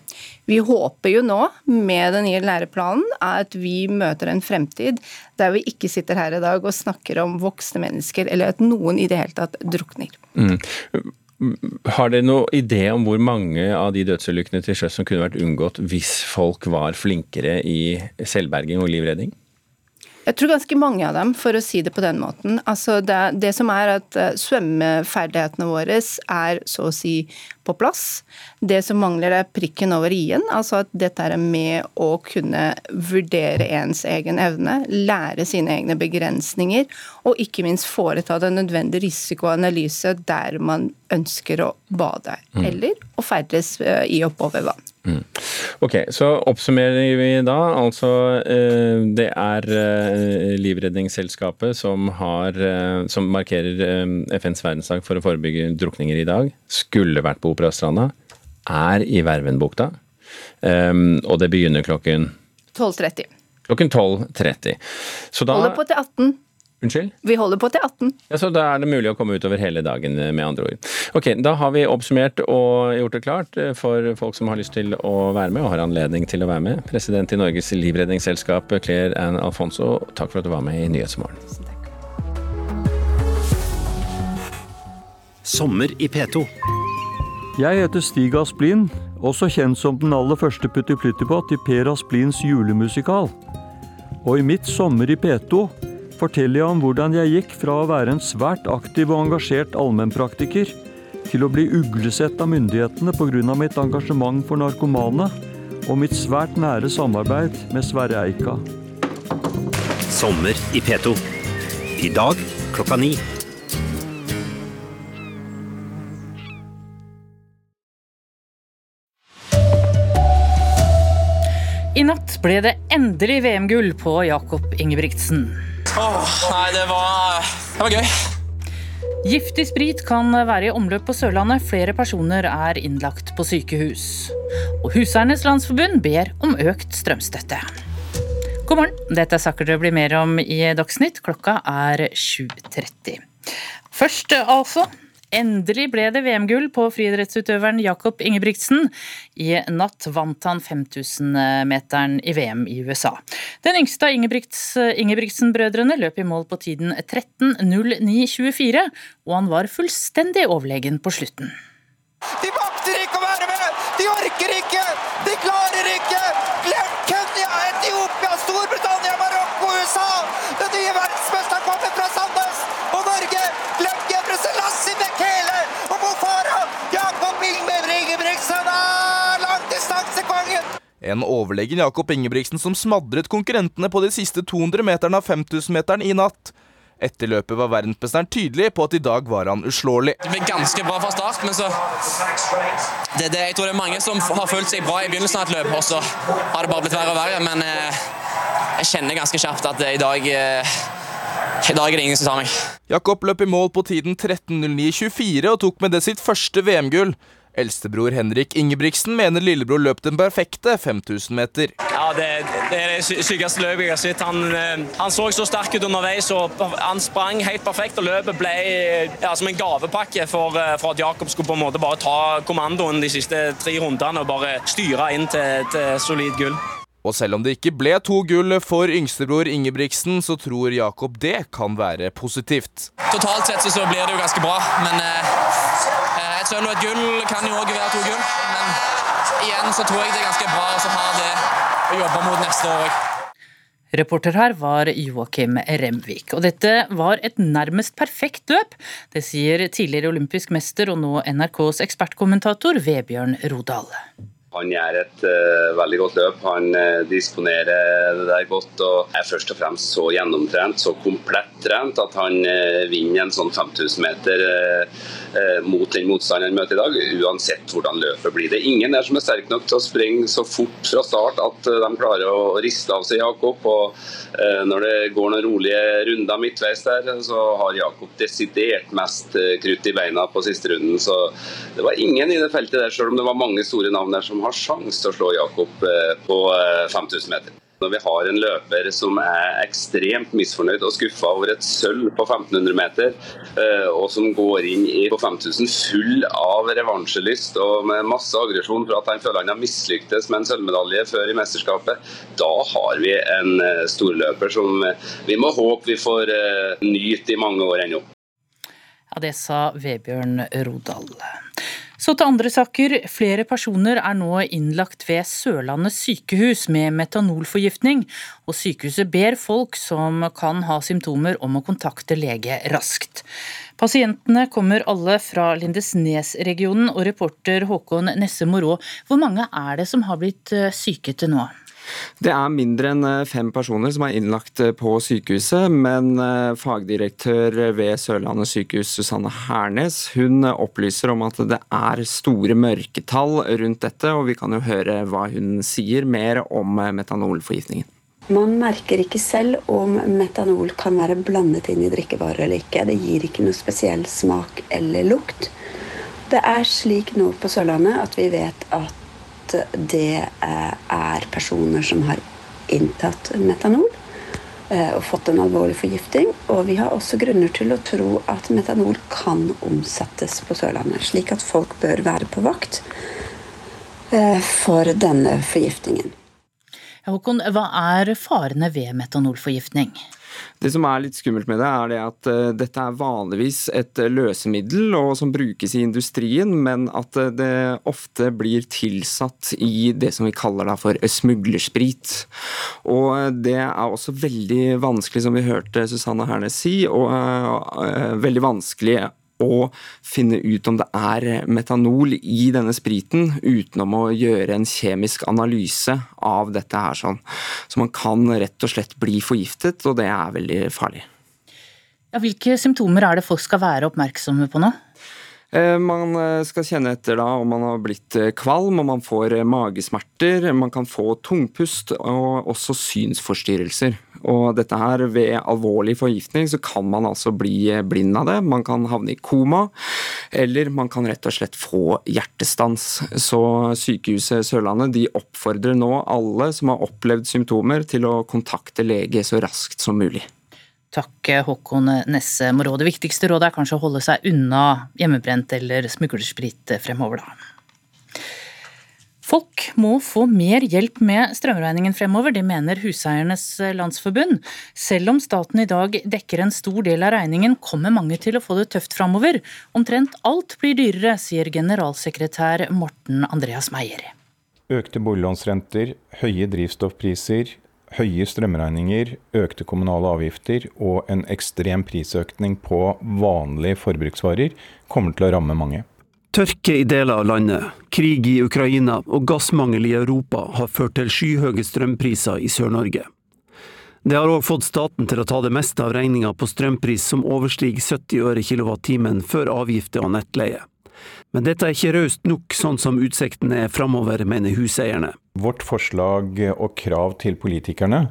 Vi håper jo nå med den nye læreplanen at vi møter en fremtid der vi ikke sitter her i dag og snakker om voksne mennesker, eller at noen i det hele tatt drukner. Mm. Har dere noen idé om hvor mange av de dødsulykkene til sjøs som kunne vært unngått hvis folk var flinkere i selvberging og livredning? Jeg tror ganske mange av dem, for å si det på den måten. Altså det, det som er at uh, Svømmeferdighetene våre er så å si på plass. Det som mangler, er prikken over i-en. Altså at dette er med å kunne vurdere ens egen evne, lære sine egne begrensninger, og ikke minst foreta den nødvendige risikoanalyse der man ønsker å bade, mm. eller å ferdes uh, i oppover vann. Mm. Ok, så oppsummerer vi da. Altså eh, det er eh, Livredningsselskapet som, har, eh, som markerer FNs verdensdag for å forebygge drukninger i dag. Skulle vært på Operastranda. Er i Vervenbukta. Og det begynner klokken 12.30. Klokken 12.30. Så da Holder på til 18. Unnskyld? Vi holder på til 18. Ja, Så da er det mulig å komme utover hele dagen, eh, med andre ord. Ok, Da har vi oppsummert og gjort det klart eh, for folk som har lyst til å være med, og har anledning til å være med. President i Norges livredningsselskap, Claire Ann Alfonso, takk for at du var med i Nyhetsmorgen. Sommer i P2. Jeg heter Stig Asplin, også kjent som den aller første Putti Pluttipott i Per Asplins julemusikal. Og i mitt Sommer i P2 forteller jeg om hvordan jeg gikk fra å være en svært aktiv og engasjert allmennpraktiker til å bli uglesett av myndighetene pga. mitt engasjement for narkomane og mitt svært nære samarbeid med Sverre Eika. Sommer i P2. I dag klokka ni. I natt ble det endelig VM-gull på Jakob Ingebrigtsen. Åh, nei, det var, det var gøy. Giftig sprit kan være i omløp på Sørlandet. Flere personer er innlagt på sykehus. Og Huseiernes Landsforbund ber om økt strømstøtte. God morgen, dette er saker det blir mer om i Dagsnytt. Klokka er 7.30. Først altså Endelig ble det VM-gull på friidrettsutøveren Jakob Ingebrigtsen. I natt vant han 5000-meteren i VM i USA. Den yngste av Ingebrigtsen-brødrene løp i mål på tiden 13.09,24, og han var fullstendig overlegen på slutten. De makter ikke å være med! De orker ikke! De klarer ikke! Glem Kenya, Etiopia, Storbritannia, Marokko, USA! Den nye verdensmesteren kommer fra Sandnes! Og Norge! Glem Gebre Selassie Bekele og Mofara! Jakob Ingebrigtsen er langdistansekongen! En overlegen Jakob Ingebrigtsen som smadret konkurrentene på de siste 200 meterne av 5000-meteren i natt. Etter løpet var verdensmesteren tydelig på at i dag var han uslåelig. Det ble ganske bra fra start, men så det, det, Jeg tror det er mange som har følt seg bra i begynnelsen av et løp, og så har det bare blitt verre og verre. Men eh, jeg kjenner ganske kjapt at i dag eh, i dag er det ingen som tar meg. Jakob løp i mål på tiden 13.09,24 og tok med det sitt første VM-gull. Eldstebror Henrik Ingebrigtsen mener lillebror løp den perfekte 5000 meter. Ja, Det, det er det sykeste løpet jeg har sett. Han, eh, han, så så sterk ut underveis. og Han sprang helt perfekt, og løpet ble ja, som en gavepakke for, eh, for, at Jakob skulle på en måte bare ta kommandoen de siste tre rundene og bare styre inn til, til solid gull. Og selv om det ikke ble to gull for yngstebror Ingebrigtsen, så tror Jakob det kan være positivt. Totalt sett så blir det jo ganske bra, men eh, eh et sølv og et gull kan jo òg være to gull. Men igjen så tror jeg det er ganske bra å ha det å jobbe mot neste år òg. Reporter her var Joakim Remvik. Og dette var et nærmest perfekt løp. Det sier tidligere olympisk mester og nå NRKs ekspertkommentator Vebjørn Rodal. Han gjør et uh, veldig godt løp. Han uh, disponerer det der godt og er først og fremst så gjennomtrent, så komplett trent, at han uh, vinner en sånn 5000 meter mot den motstanderen han møter i dag, uansett hvordan løpet blir. Det er ingen der som er sterk nok til å springe så fort fra start at de klarer å riste av seg Jakob. og Når det går noen rolige runder midtveis der, så har Jakob desidert mest krutt i beina på siste runden. Så det var ingen i det feltet der, selv om det var mange store navn der som har sjanse til å slå Jakob eh, på 5000 eh, meter. Når vi har en løper som er ekstremt misfornøyd og skuffa over et sølv på 1500 meter, eh, og som går inn på 5000 full av revansjelyst og med masse aggresjon for at han føler han har mislyktes med en sølvmedalje før i mesterskapet, da har vi en storløper som vi må håpe vi får nyte i mange år ennå. Ja, det sa Vebjørn Rodal. Så til andre saker. Flere personer er nå innlagt ved Sørlandet sykehus med metanolforgiftning, og sykehuset ber folk som kan ha symptomer om å kontakte lege raskt. Pasientene kommer alle fra Lindesnes-regionen, og reporter Håkon Nesse Morå, hvor mange er det som har blitt eh, syke til nå? Det er mindre enn eh, fem personer som er innlagt eh, på sykehuset, men eh, fagdirektør ved Sørlandet sykehus Susanne Hernes hun opplyser om at det er store mørketall rundt dette, og vi kan jo høre hva hun sier mer om metanolforgiftningen. Man merker ikke selv om metanol kan være blandet inn i drikkevarer eller ikke. Det gir ikke noe spesiell smak eller lukt. Det er slik nå på Sørlandet at vi vet at det eh, er personer som har inntatt metanol eh, og fått en alvorlig forgifting. Og vi har også grunner til å tro at metanol kan omsettes på Sørlandet. Slik at folk bør være på vakt eh, for denne forgiftningen. Håkon, hva er farene ved metanolforgiftning? Det som er litt skummelt med det, er det at uh, dette er vanligvis et uh, løsemiddel som brukes i industrien, men at uh, det ofte blir tilsatt i det som vi kaller da for smuglersprit. Og det er også veldig vanskelig, som vi hørte Susanne Hernes si, og veldig vanskelig å finne ut om det er metanol i denne spriten, utenom å gjøre en kjemisk analyse av dette her. sånn. Så man kan rett og slett bli forgiftet, og det er veldig farlig. Ja, hvilke symptomer er det folk skal være oppmerksomme på nå? Eh, man eh, skal kjenne etter da om man har blitt eh, kvalm, om man får magesmerter, man kan få tungpust og også synsforstyrrelser. Og dette her, Ved alvorlig forgiftning så kan man altså bli blind av det. Man kan havne i koma, eller man kan rett og slett få hjertestans. Så Sykehuset Sørlandet de oppfordrer nå alle som har opplevd symptomer, til å kontakte lege så raskt som mulig. Takk Håkon Nesse Morå. Det viktigste rådet er kanskje å holde seg unna hjemmebrent eller smuglersprit fremover, da. Folk må få mer hjelp med strømregningen fremover, det mener Huseiernes Landsforbund. Selv om staten i dag dekker en stor del av regningen, kommer mange til å få det tøft fremover. Omtrent alt blir dyrere, sier generalsekretær Morten Andreas Meyer. Økte boliglånsrenter, høye drivstoffpriser, høye strømregninger, økte kommunale avgifter og en ekstrem prisøkning på vanlige forbruksvarer kommer til å ramme mange. Tørke i deler av landet, krig i Ukraina og gassmangel i Europa har ført til skyhøye strømpriser i Sør-Norge. Det har òg fått staten til å ta det meste av regninga på strømpris som overstiger 70 øre kilowattimen før avgifter og nettleie. Men dette er ikke raust nok, sånn som utsiktene er framover, mener huseierne. Vårt forslag og krav til politikerne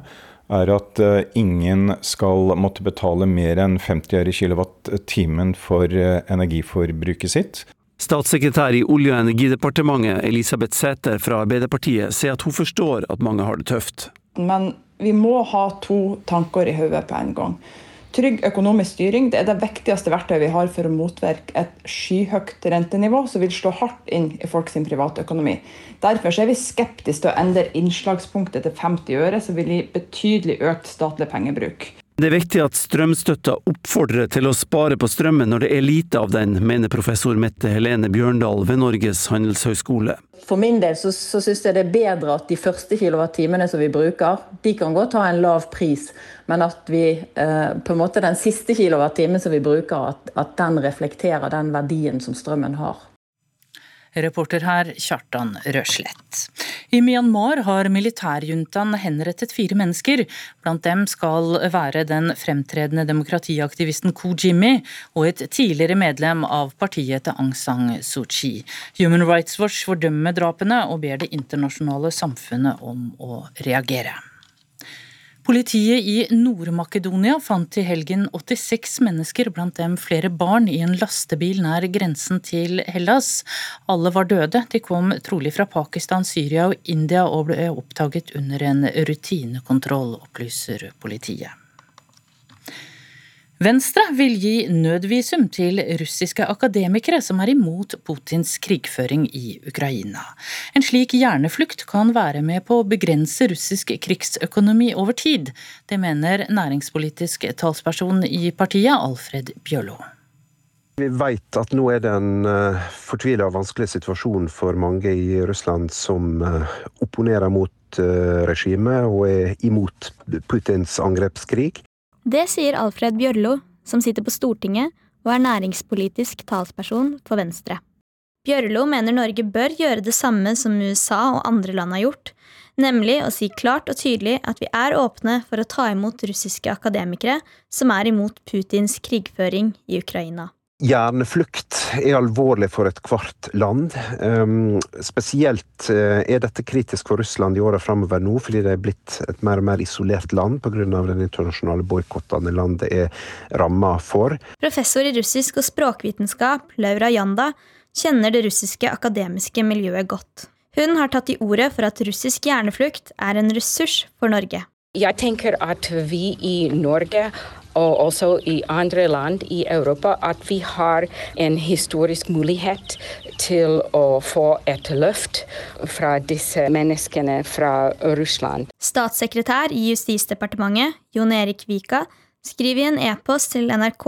er at eh, ingen skal måtte betale mer enn 50 øre kilowattimen for eh, energiforbruket sitt. Statssekretær i Olje- og energidepartementet Elisabeth Sæther fra Arbeiderpartiet sier at hun forstår at mange har det tøft. Men vi må ha to tanker i hodet på en gang. Trygg økonomisk styring det er det viktigste verktøyet vi har for å motvirke et skyhøyt rentenivå som vil slå hardt inn i folks privatøkonomi. Derfor er vi skeptiske til å endre innslagspunktet til 50 øre, som vil gi betydelig økt statlig pengebruk. Det er viktig at strømstøtta oppfordrer til å spare på strømmen når det er lite av den, mener professor Mette Helene Bjørndal ved Norges handelshøyskole. For min del så, så syns jeg det er bedre at de første kilowattimene som vi bruker, de kan godt ha en lav pris, men at vi eh, på en måte den siste kilowattimen som vi bruker, at, at den reflekterer den verdien som strømmen har. Reporter her Kjartan Røslett. I Myanmar har militærjuntaen henrettet fire mennesker. Blant dem skal være den fremtredende demokratiaktivisten Ko Jimmy og et tidligere medlem av partiet til Aung San Suu Kyi. Human Rights Watch fordømmer drapene og ber det internasjonale samfunnet om å reagere. Politiet i Nord-Makedonia fant i helgen 86 mennesker, blant dem flere barn, i en lastebil nær grensen til Hellas. Alle var døde. De kom trolig fra Pakistan, Syria og India og ble oppdaget under en rutinekontroll, opplyser politiet. Venstre vil gi nødvisum til russiske akademikere som er imot Putins krigføring i Ukraina. En slik hjerneflukt kan være med på å begrense russisk krigsøkonomi over tid. Det mener næringspolitisk talsperson i partiet, Alfred Bjørlo. Vi vet at nå er det en uh, fortvila og vanskelig situasjon for mange i Russland som uh, opponerer mot uh, regimet og er imot Putins angrepskrig. Det sier Alfred Bjørlo, som sitter på Stortinget og er næringspolitisk talsperson for Venstre. Bjørlo mener Norge bør gjøre det samme som USA og andre land har gjort, nemlig å si klart og tydelig at vi er åpne for å ta imot russiske akademikere som er imot Putins krigføring i Ukraina. Hjerneflukt er alvorlig for ethvert land. Um, spesielt uh, er dette kritisk for Russland i åra framover nå, fordi det er blitt et mer og mer isolert land pga. den internasjonale boikottene landet er ramma for. Professor i russisk og språkvitenskap, Laura Janda, kjenner det russiske akademiske miljøet godt. Hun har tatt i ordet for at russisk hjerneflukt er en ressurs for Norge. Jeg tenker at vi i Norge og også i andre land i Europa at vi har en historisk mulighet til å få et løft fra disse menneskene fra Russland. Statssekretær i Justisdepartementet, Jon Erik Vika, skriver i en e-post til NRK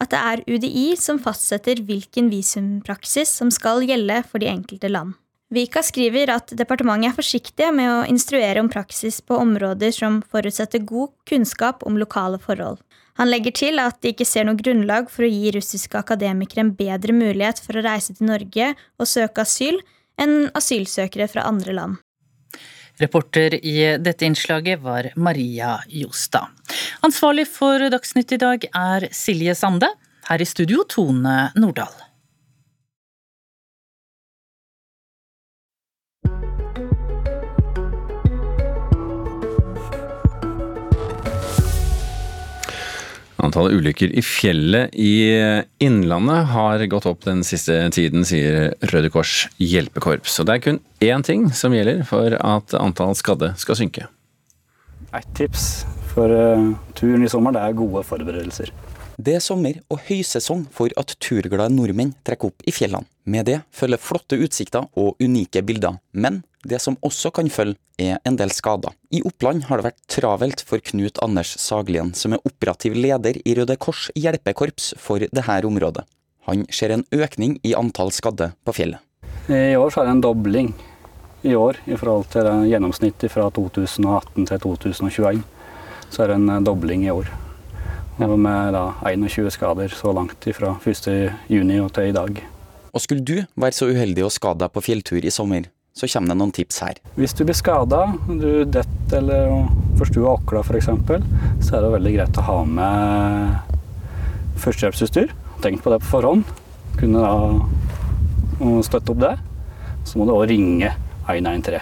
at det er UDI som fastsetter hvilken visumpraksis som skal gjelde for de enkelte land. Vika skriver at departementet er forsiktige med å instruere om praksis på områder som forutsetter god kunnskap om lokale forhold. Han legger til at de ikke ser noe grunnlag for å gi russiske akademikere en bedre mulighet for å reise til Norge og søke asyl enn asylsøkere fra andre land. Reporter i dette innslaget var Maria Jostad. Ansvarlig for Dagsnytt i dag er Silje Sande. Her i studio Tone Nordahl. Antallet ulykker i fjellet i Innlandet har gått opp den siste tiden, sier Røde Kors hjelpekorps. Og det er kun én ting som gjelder for at antall skadde skal synke. Et tips for uh, turen i sommer, det er gode forberedelser. Det er sommer og høysesong for at turglade nordmenn trekker opp i fjellene. Med det følger flotte utsikter og unike bilder, men det som også kan følge, er en del skader. I Oppland har det vært travelt for Knut Anders Saglien, som er operativ leder i Røde Kors hjelpekorps for dette området. Han ser en økning i antall skadde på fjellet. I år så er det en dobling i år i forhold til gjennomsnittet fra 2018 til 2021. Så er det en dobling i år. Og med da 21 skader så langt fra 1.6 og til i dag. Og skulle du være så uheldig å skade deg på fjelltur i sommer, så kommer det noen tips her. Hvis du blir skada, du detter eller forstuer åkla f.eks., så er det veldig greit å ha med førstehjelpsutstyr. Tenk på det på forhånd. Kunne da støtte opp det. Så må du òg ringe 113.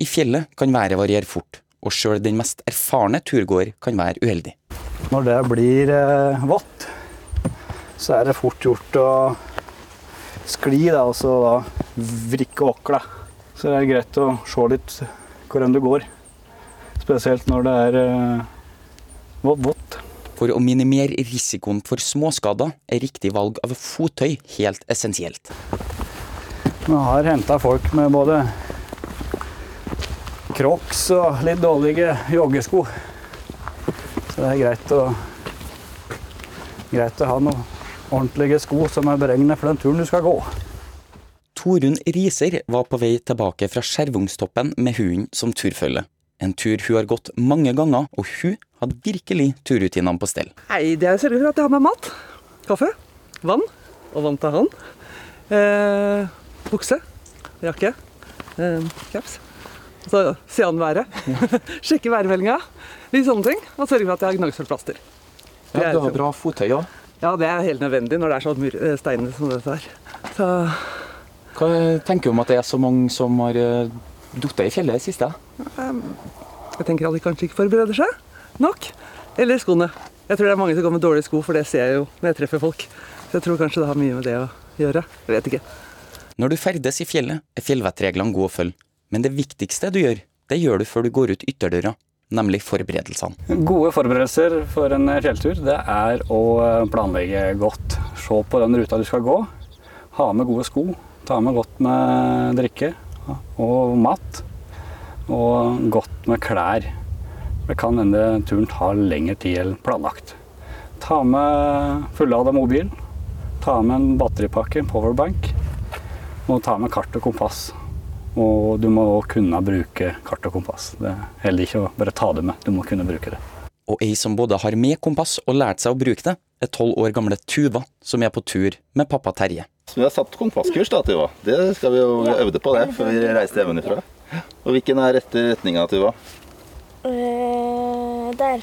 I fjellet kan været variere fort, og sjøl den mest erfarne turgåer kan være uheldig. Når det blir eh, vått, så er det fort gjort å skli da, og så da vrikke åkla. Så det er greit å se litt hvor enn du går. Spesielt når det er uh, vått. For å minimere risikoen for småskader er riktig valg av fottøy helt essensielt. Vi har henta folk med både crocs og litt dårlige joggesko. Så det er greit å, greit å ha noen ordentlige sko som er beregnet for den turen du skal gå. Torunn Riser var på vei tilbake fra Skjervungstoppen med hunden som turfølge. En tur hun har gått mange ganger, og hun hadde virkelig turrutinene på stell. Nei, det er selvfølgelig at jeg har med mat. Kaffe, vann og vann til han. Eh, bukse, jakke, eh, caps. Så se an været. Sjekke værmeldinga. Litt sånne ting. Og sørge for at jeg har gnagsårplaster. Ja, du har bra fottøy òg. Ja, det er helt nødvendig når det er så eh, som dette her. Så Hva tenker du om at det er så mange som har falt i fjellet i det siste? um, jeg tenker at de kanskje ikke forbereder seg nok. Eller skoene. Jeg tror det er mange som går med dårlige sko, for det ser jeg jo når jeg treffer folk. Så jeg tror kanskje det har mye med det å gjøre. Jeg vet ikke. Når du ferdes i fjellet, er fjellvettreglene gode å følge. Men det viktigste du gjør, det gjør du før du går ut ytterdøra, nemlig forberedelsene. Gode forberedelser for en fjelltur, det er å planlegge godt. Se på den ruta du skal gå. Ha med gode sko. Ta med godt med drikke og mat. Og godt med klær. Det kan hende turen tar lengre tid enn planlagt. Ta med fullada mobil. Ta med en batteripakke, en powerbank. Og ta med kart og kompass. Og du må kunne bruke kart og kompass. Det holder ikke å bare ta det med, du må kunne bruke det. Og ei som både har med kompass og lært seg å bruke det, er tolv år gamle Tuva, som er på tur med pappa Terje. Så vi har satt kompasskurs da, Tuva. Det skal vi jo øve på det før vi reiser hjemmefra. Og hvilken er rette retninga, Tuva? Uh, der.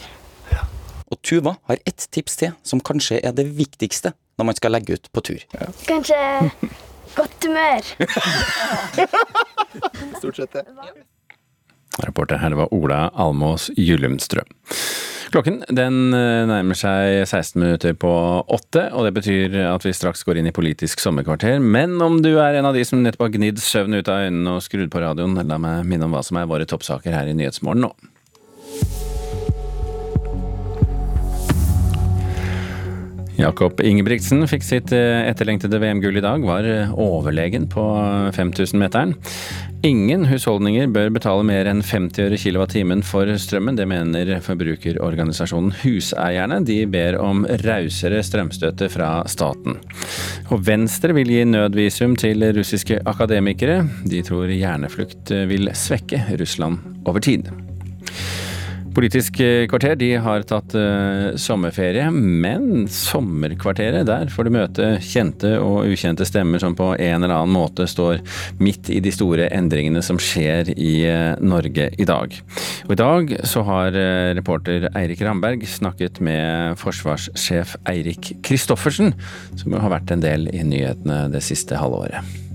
Og Tuva har ett tips til, som kanskje er det viktigste når man skal legge ut på tur. Ja. Kanskje godt humør. Stort sett det. Reporter her var Ola Almås Gyllumstrøm. Klokken den nærmer seg 16 minutter på åtte, og det betyr at vi straks går inn i politisk sommerkvarter. Men om du er en av de som nettopp har gnidd søvn ut av øynene og skrudd på radioen, la meg minne om hva som er våre toppsaker her i Nyhetsmorgen nå. Jakob Ingebrigtsen fikk sitt etterlengtede VM-gull i dag, var overlegen på 5000-meteren. Ingen husholdninger bør betale mer enn 50 øre kilowattimen for strømmen. Det mener forbrukerorganisasjonen Huseierne. De ber om rausere strømstøtte fra staten. Og Venstre vil gi nødvisum til russiske akademikere. De tror hjerneflukt vil svekke Russland over tid. Politisk kvarter de har tatt uh, sommerferie, men sommerkvarteret der får du møte kjente og ukjente stemmer som på en eller annen måte står midt i de store endringene som skjer i uh, Norge i dag. Og I dag så har uh, reporter Eirik Ramberg snakket med forsvarssjef Eirik Kristoffersen, som har vært en del i nyhetene det siste halvåret.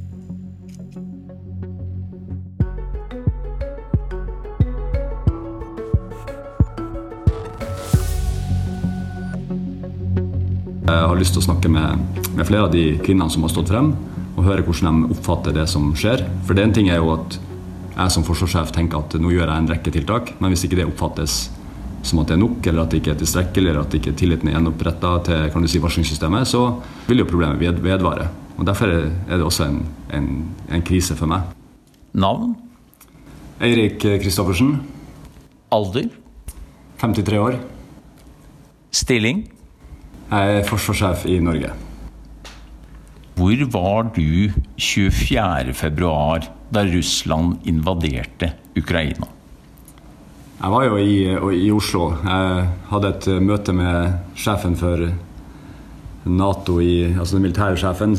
Jeg har lyst til å snakke med, med, flere av de kvinnene som har stått frem, og høre hvordan de oppfatter det som skjer. For det en ting er jo at jeg som forsvarssjef tenker at nå gjør jeg en rekke tiltak, men hvis ikke det oppfattes som at det er nok, eller at det ikke er tilstrekkelig, eller at ikke tilliten er gjenoppretta til kan du si, varslingssystemet, så vil jo problemet ved, vedvare. Og Derfor er det også en, en, en krise for meg. Navn? Eirik Kristoffersen. Alder? 53 år. Stilling? Jeg er forsvarssjef i Norge. Hvor var du 24.2 da Russland invaderte Ukraina? Jeg var jo i, i, Oslo. Jeg hadde et møte med sjefen for Nato, i, altså den militære sjefen,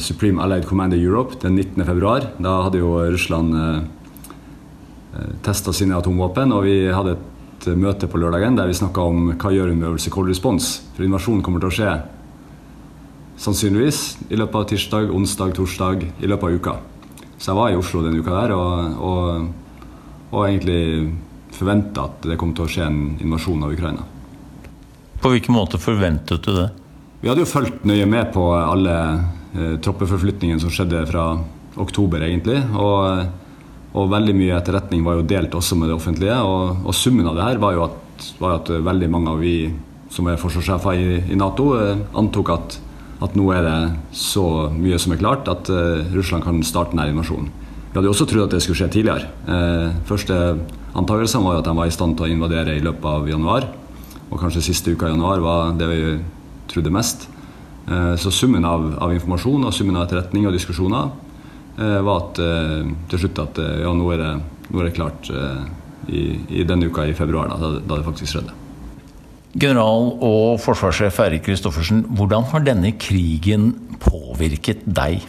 Supreme Allied Commander Europe, den 19.2. Da hadde jo Russland eh, testa sine atomvåpen, og vi hadde et møte på lørdagen der vi snakka om hva gjør vi med øvelse cold response. For invasjonen kommer til å skje sannsynligvis i løpet av tirsdag, onsdag, torsdag, i løpet av uka. Så jeg var i Oslo denne uka der og, og, og egentlig forventa at det kom til å skje en invasjon av Ukraina. På hvilken måte forventet du det? Vi hadde jo fulgt nøye med på alle eh, troppeforflytningene som skjedde fra oktober, egentlig. og og veldig mye etterretning var jo delt også med det offentlige. Og, og summen av det her var jo at, var at, veldig mange av vi som er forsvarssjefer i, i, Nato, eh, antok at, at, nå er det så mye som er klart at eh, Russland kan starte denne invasjonen. Vi hadde jo også trodd at det skulle skje tidligere. Eh, første antakelsene var jo at de var i stand til å invadere i løpet av januar. Og kanskje siste uka i januar var det vi trodde mest. Eh, så summen av, av informasjon og summen av etterretning og diskusjoner Eh, var at eh, til slutt at eh, ja, nå er det, nå er det klart i, i, denne uka i februar, da, da det faktisk skjedde. General og forsvarssjef Eirik Kristoffersen, hvordan har denne krigen påvirket deg?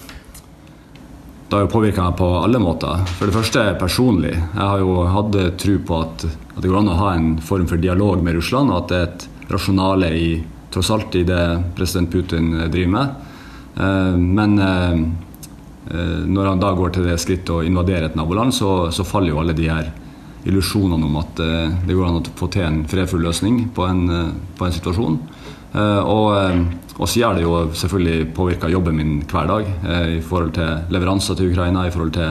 det har jo påvirka meg på alle måter. For det første personlig. Jeg har jo hatt tro på at, at, det går an å ha en form for dialog med Russland, og at det er et rasjonale i, tross alt i det president Putin driver med. Eh, men eh, eh, når han da går til det skrittet å invadere et naboland, så, så faller jo alle de her illusjonene om at det går an å få til en fredfull løsning på en, på en situasjon. Og og så gjør det jo selvfølgelig påvirka jobben min hver dag eh, i forhold til leveranser til Ukraina, i forhold til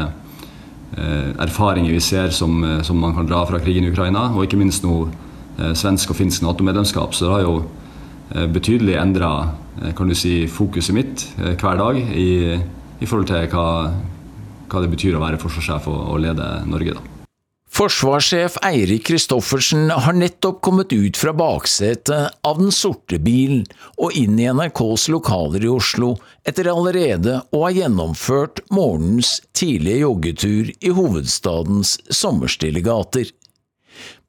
eh, erfaringer vi ser som, eh, som, man kan dra fra krigen i Ukraina, og ikke minst nå eh, svensk og finsk Nato-medlemskap. Så det har jo eh, betydelig endra eh, si, fokuset mitt hver dag i, i, forhold til hva, hva det betyr å være forsvarssjef og, og lede Norge. da. Forsvarssjef Eirik Kristoffersen har nettopp kommet ut fra baksetet av den sorte bilen og inn i NRKs lokaler i Oslo etter allerede å ha gjennomført morgenens tidlige joggetur i hovedstadens sommerstille gater.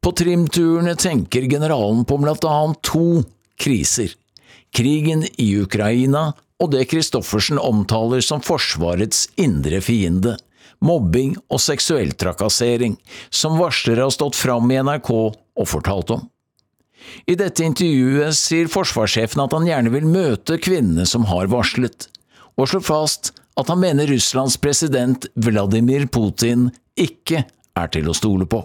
På trimturene tenker generalen på blant annet to kriser – krigen i Ukraina og det Kristoffersen omtaler som Forsvarets indre fiende – mobbing og seksuell trakassering, som varslere har stått fram i NRK og fortalt om. I dette intervjuet sier forsvarssjefen at han gjerne vil møte kvinnene som har varslet, og slår fast at han mener Russlands president Vladimir Putin ikke er til å stole på.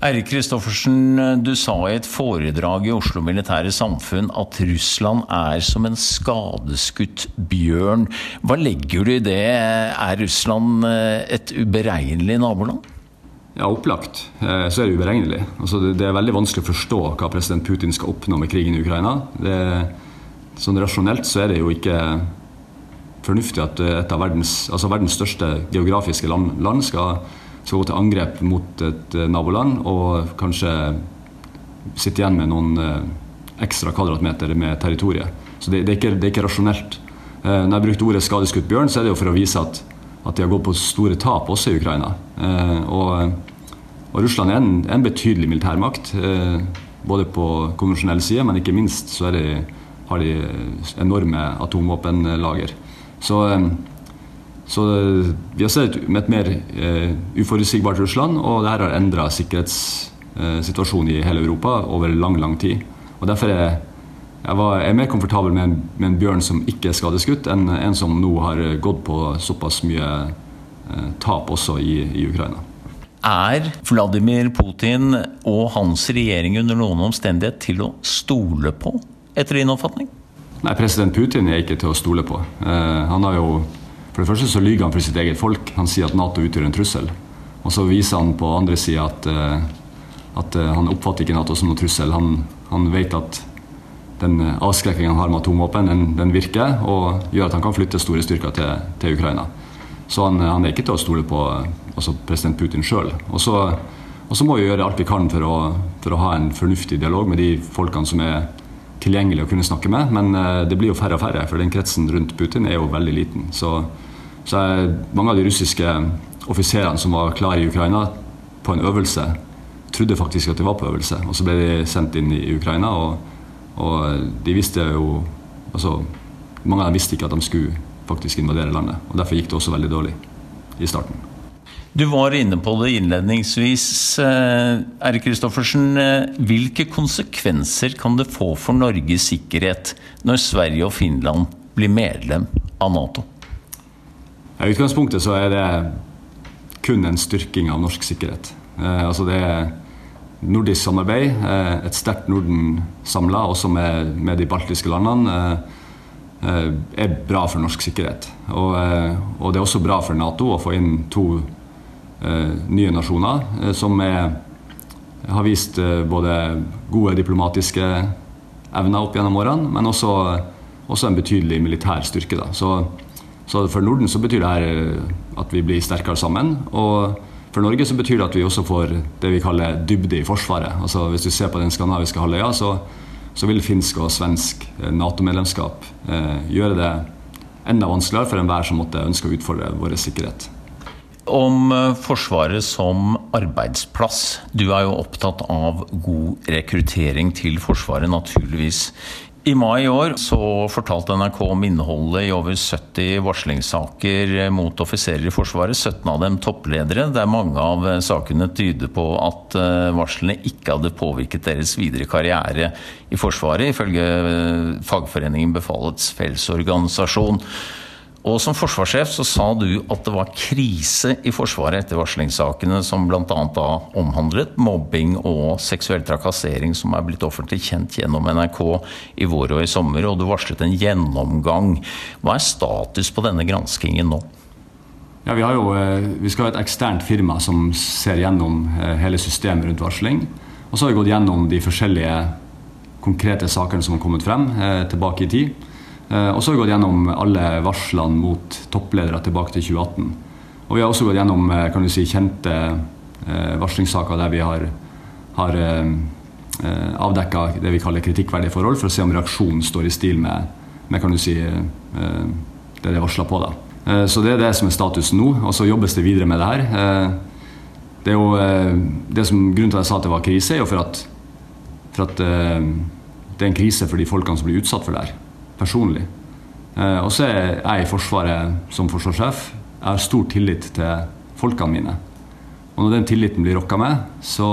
Eirik Kristoffersen, du sa i et foredrag i Oslo Militære Samfunn at Russland er som en skadeskutt bjørn. Hva legger du i det? Er Russland eh, et uberegnelig naboland? Ja, opplagt eh, så er det uberegnelig. Altså, det er veldig vanskelig å forstå hva president Putin skal oppnå med krigen i Ukraina. Det, sånn rasjonelt så er det jo ikke fornuftig at et av verdens, altså verdens største geografiske land, land skal skal gå til angrep mot et eh, naboland og kanskje sitte igjen med noen eh, ekstra kvadratmeter med territoriet. Så det, det, er, ikke, det er, ikke, rasjonelt. Eh, når jeg brukte ordet skadeskutt bjørn, så er det jo for å vise at, at de har gått på store tap også i Ukraina. Og, og Russland er en, en betydelig militærmakt, både på konvensjonell side, men ikke minst så de, har de enorme atomvåpenlager. Så så eh, vi har sett et mer uh, uforutsigbart Russland, og det her har endra sikkerhetssituasjonen uh, i hele Europa over lang, lang tid. Og Derfor er jeg, var, jeg er mer komfortabel med en, med en, bjørn som ikke er skadeskutt, enn en som nå har gått på såpass mye uh, tap også i, i Ukraina. Er Vladimir Putin og hans regjering under noen omstendighet til å stole på, etter din oppfatning? Nei, president Putin er ikke til å stole på. han har jo for det første så lyver han for sitt eget folk. Han sier at Nato utgjør en trussel. Og så viser han på andre sida at, eh, at, eh, han oppfatter ikke Nato som noen trussel. Han, han vet at den avskrekkingen han har med atomvåpen, den, den, virker og gjør at han kan flytte store styrker til, til Ukraina. Så han, han, er ikke til å stole på altså president Putin sjøl. Og så må vi gjøre alt vi kan for å, for å ha en fornuftig dialog med de folkene som er tilgjengelig å kunne snakke med. Men eh, det blir jo færre og færre, for den kretsen rundt Putin er jo veldig liten. Så, så er mange av de russiske offiserene som var klare i Ukraina på en øvelse, trodde faktisk at de var på øvelse. Og så ble de sendt inn i Ukraina, og, og de visste jo altså, Mange av dem visste ikke at de skulle faktisk invadere landet. og Derfor gikk det også veldig dårlig i starten. Du var inne på det innledningsvis, eh, Erik Kristoffersen. Eh, hvilke konsekvenser kan det få for Norges sikkerhet når Sverige og Finland blir medlem av Nato? I utgangspunktet så er det kun en styrking av norsk sikkerhet. Eh, altså det er nordisk samarbeid, et sterkt Norden samla, også med, med, de baltiske landene, er bra for norsk sikkerhet. Og, og, det er også bra for Nato å få inn to Eh, nye nasjoner eh, som er, har vist eh, både gode diplomatiske evner opp gjennom årene, men også, også en betydelig militær styrke. Så, så, for Norden så betyr det her at vi blir sterkere sammen. Og for Norge så betyr det at vi også får det vi kaller dybde i Forsvaret. Altså Hvis du ser på den skandinaviske halvøya, så, så vil finsk og svensk Nato-medlemskap eh, gjøre det enda vanskeligere for enhver som måtte ønske å utfordre vår sikkerhet om eh, Forsvaret som arbeidsplass. Du er jo opptatt av god rekruttering til Forsvaret, naturligvis. I mai i år så fortalte NRK om innholdet i over 70 varslingssaker mot offiserer i Forsvaret. 17 av dem toppledere, der mange av sakene tyder på at eh, varslene ikke hadde påvirket deres videre karriere i Forsvaret, ifølge eh, fagforeningen Befalets Fellesorganisasjon. Og som forsvarssjef så sa du at det var krise i Forsvaret etter varslingssakene som bl.a. da omhandlet mobbing og seksuell trakassering, som er blitt offentlig kjent gjennom NRK i vår og i sommer, og du varslet en gjennomgang. Hva er status på denne granskingen nå? Ja, vi, jo, eh, vi, skal ha et eksternt firma som ser gjennom eh, hele systemet rundt varsling. Og så har vi gått gjennom de forskjellige konkrete sakene som har kommet frem eh, tilbake i tid. Eh, og så har vi gått gjennom alle varslene mot toppledere tilbake til 2018. Og vi har også gått gjennom eh, kan du si, kjente eh, varslingssaker der vi har, har avdekka det vi kaller kritikkverdige forhold, for å se om reaksjonen står i stil med, med kan du si, det det er varsla på. Da. Så det er det som er statusen nå, og så jobbes det videre med det her. Det er jo det som Grunnen til at jeg sa at det var krise, er jo for at, for at det er en krise for de folkene som blir utsatt for det her personlig. Eh, og så er jeg i Forsvaret som forsvarssjef. Jeg har stor tillit til folkene mine. Og når den tilliten blir rokka med, så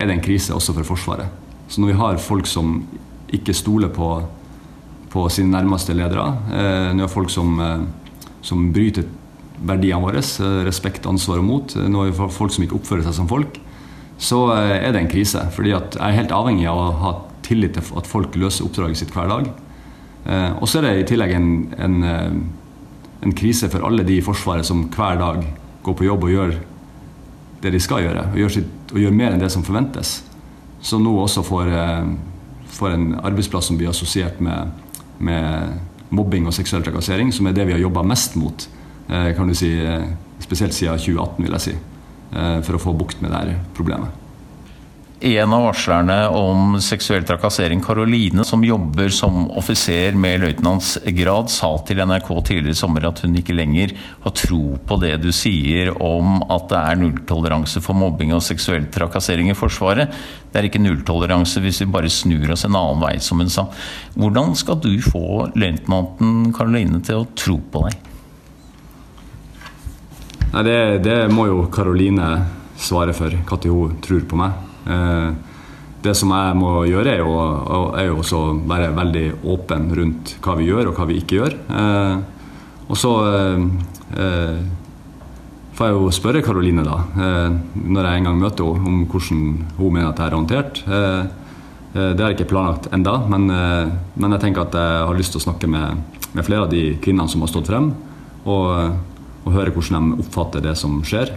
er det en krise også for Forsvaret. Så når vi har folk som ikke stoler på, på sine nærmeste ledere, eh, når vi har folk som, eh, som bryter verdiene våre, respekt, ansvar og mot, når vi har folk som ikke oppfører seg som folk, så er det en krise. Fordi jeg er helt avhengig av å ha tillit til at folk løser oppdraget sitt hver dag. Eh, og så er det i tillegg en, en, eh, en, krise for alle de i Forsvaret som hver dag går på jobb og gjør det de skal gjøre, og gjør, sitt, og gjør mer enn det som forventes. Som nå også får, eh, får en arbeidsplass som blir assosiert med, med, mobbing og seksuell trakassering, som er det vi har jobba mest mot, kan du si, spesielt siden 2018, vil jeg si, for å få bukt med det problemet en av varslerne om seksuell trakassering, Karoline, som jobber som offiser med løytnantsgrad, sa til NRK tidligere i sommer at hun ikke lenger har tro på det du sier om at det er nulltoleranse for mobbing og seksuell trakassering i Forsvaret. Det er ikke nulltoleranse hvis vi bare snur oss en annen vei, som hun sa. Hvordan skal du få løytnanten Karoline til å tro på deg? Nei, det, det må jo Karoline svare for, når hun tror på meg. Eh, det som jeg må gjøre, er jo, er jo også være veldig åpen rundt hva vi gjør og hva vi ikke gjør. Eh, og så eh, får jeg jo spørre Karoline, da, når jeg en gang møter henne, om hvordan hun mener at jeg er håndtert. Det har jeg ikke planlagt enda, men, men, jeg tenker at jeg har lyst til å snakke med, med flere av de kvinnene som har stått frem, og, og, høre hvordan de oppfatter det som skjer.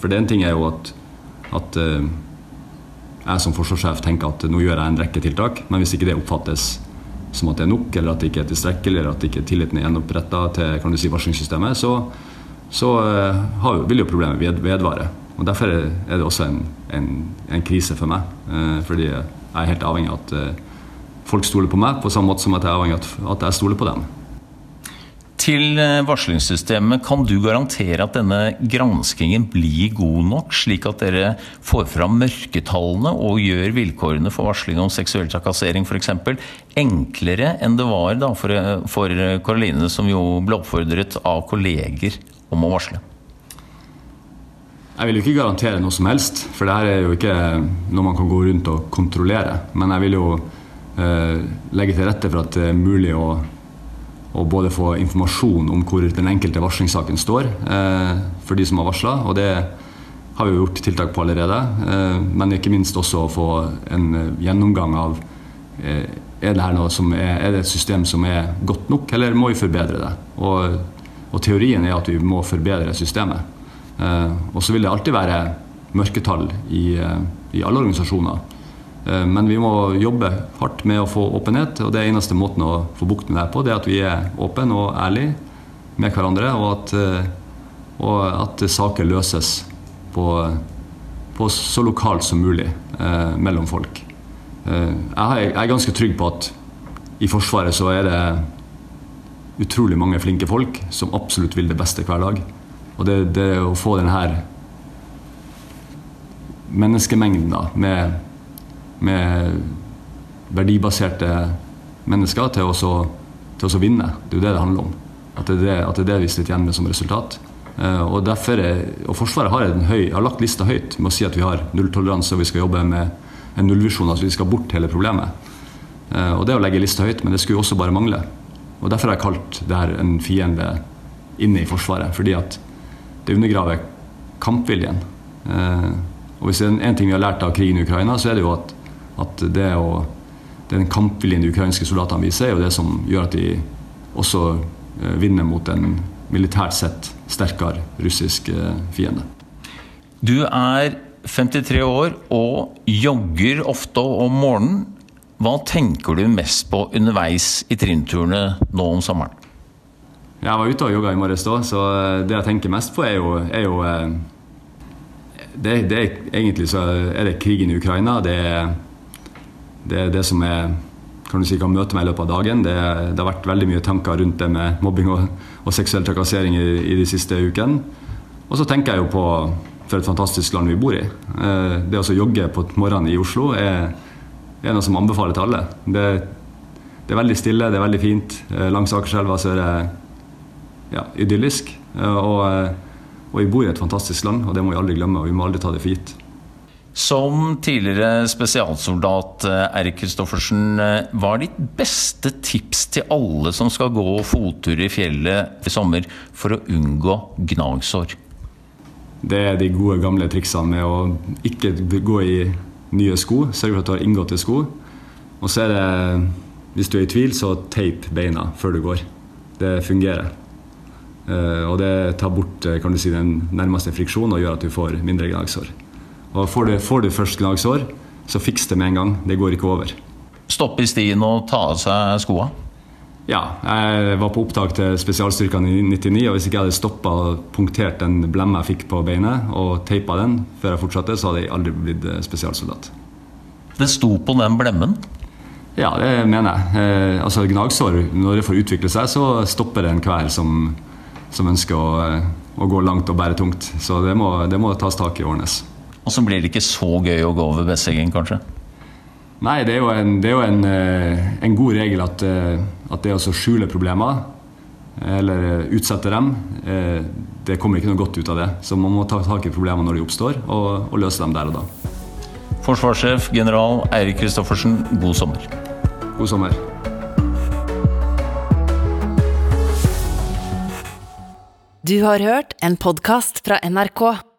For det en ting er jo at, at jeg som forsvarssjef tenker at nå gjør jeg en rekke tiltak, men hvis ikke det oppfattes som at det er nok, eller at det ikke er tilstrekkelig, eller at ikke tilliten er gjenoppretta til kan du si, varslingssystemet, så, så uh, vil jo problemet ved, vedvare. Og Derfor er det også en, en, en krise for meg. Uh, fordi jeg er helt avhengig av at uh, folk stoler på meg, på samme måte som at jeg er avhengig av at jeg stoler på dem til eh, varslingssystemet, kan du garantere at denne granskingen blir god nok, slik at dere får fram mørketallene og gjør vilkårene for varsling om seksuell trakassering f.eks. enklere enn det var da for, eh, for Karoline, som jo ble oppfordret av kolleger om å varsle? Jeg vil jo ikke garantere noe som helst, for det her er jo ikke noe man kan gå rundt og kontrollere. Men jeg vil jo eh, legge til rette for at det er mulig å og både få informasjon om hvor den enkelte varslingssaken står eh, for de som har varsla. Og det har vi jo gjort tiltak på allerede. Eh, men ikke minst også å få en eh, gjennomgang av eh, er, det er, er det et system som er godt nok, eller må vi forbedre det? Og, og teorien er at vi må forbedre systemet. Eh, og så vil det alltid være mørketall i, eh, i alle organisasjoner. Eh, men vi må jobbe hardt med å få åpenhet, og det er eneste måten å få bukt med det på, det er at vi er åpne og ærlige med hverandre, og at, eh, og at saker løses på, på, så lokalt som mulig eh, mellom folk. Eh, jeg er ganske trygg på at i Forsvaret så er det utrolig mange flinke folk som absolutt vil det beste hver dag. Og det, det å få denne menneskemengden da, med med verdibaserte mennesker til å, til å vinne. Det er jo det det handler om. At det er det, at det, er det vi sitter igjen med som resultat. Eh, og, derfor er, og Forsvaret har, høy, har, lagt lista høyt med å si at vi har nulltoleranse og vi skal jobbe med en nullvisjon. Altså vi skal bort hele problemet. Eh, og det å legge lista høyt, men det skulle jo også bare mangle. Og Derfor har jeg kalt det her en fiende inne i Forsvaret. Fordi at det undergraver kampviljen. Eh, og hvis det er en ting vi har lært av krigen i Ukraina, så er det jo at, at det å, den kampviljen de ukrainske soldatene viser, er jo det som gjør at de også vinner mot en militært sett sterkere russisk eh, fiende. Du er 53 år og jogger ofte om morgenen. Hva tenker du mest på underveis i trinnturene nå om sommeren? Jeg var ute og jogga i morges, da, så eh, det jeg tenker mest på, er jo, er jo eh, det, det Egentlig så er det krigen i Ukraina. Det er det, er det som er kan si, kan møte meg i løpet av dagen. Det, det, har vært veldig mye tanker rundt det med mobbing og, og seksuell trakassering i, i, de siste ukene. Og så tenker jeg jo på for et fantastisk land vi bor i. Eh, det å jogge på morgenen i Oslo er, er noe som anbefaler til alle. Det, det, er veldig stille, det er veldig fint. Eh, langs Akerselva så er det ja, idyllisk. Eh, og, og vi bor i et fantastisk land, og det må vi aldri glemme. Og vi må aldri ta det for gitt. Som tidligere spesialsoldat, eh, Erik Kristoffersen, eh, hva er ditt beste tips til alle som skal gå fottur i fjellet i sommer, for å unngå gnagsår? Det er de gode, gamle triksene med å ikke gå i nye sko. Sørge for at du har inngåtte sko. Og så er det, hvis du er i tvil, så teip beina før du går. Det fungerer. Eh, og det tar bort kan du si, den nærmeste friksjonen og gjør at du får mindre gnagsår. Og får du, får du først gnagsår, så fiks det med en gang. Det går ikke over. Stoppe i stien og ta av seg skoa? Ja. Jeg var på opptak til spesialstyrkene i 99, og hvis ikke jeg hadde stoppa og punktert den blemma jeg fikk på beinet, og teipa den før jeg fortsatte, så hadde jeg aldri blitt eh, spesialsoldat. Det sto på den blemmen? Ja, det mener jeg. Eh, altså Gnagsår, når det får utvikle seg, så stopper det enhver som, som ønsker å, eh, å, gå langt og bære tungt. Så det må, det må tas tak i og ordnes. Og så blir det ikke så gøy å gå over Besseggen, kanskje? Nei, det er jo en, er jo en, eh, en god regel at, eh, at, det å skjule problemer, eller utsette dem, eh, det kommer ikke noe godt ut av det. Så man må ta tak i problemene når de oppstår, og, og løse dem der og da. Forsvarssjef general Eirik Kristoffersen, god sommer. God sommer. Du har hørt en podkast fra NRK.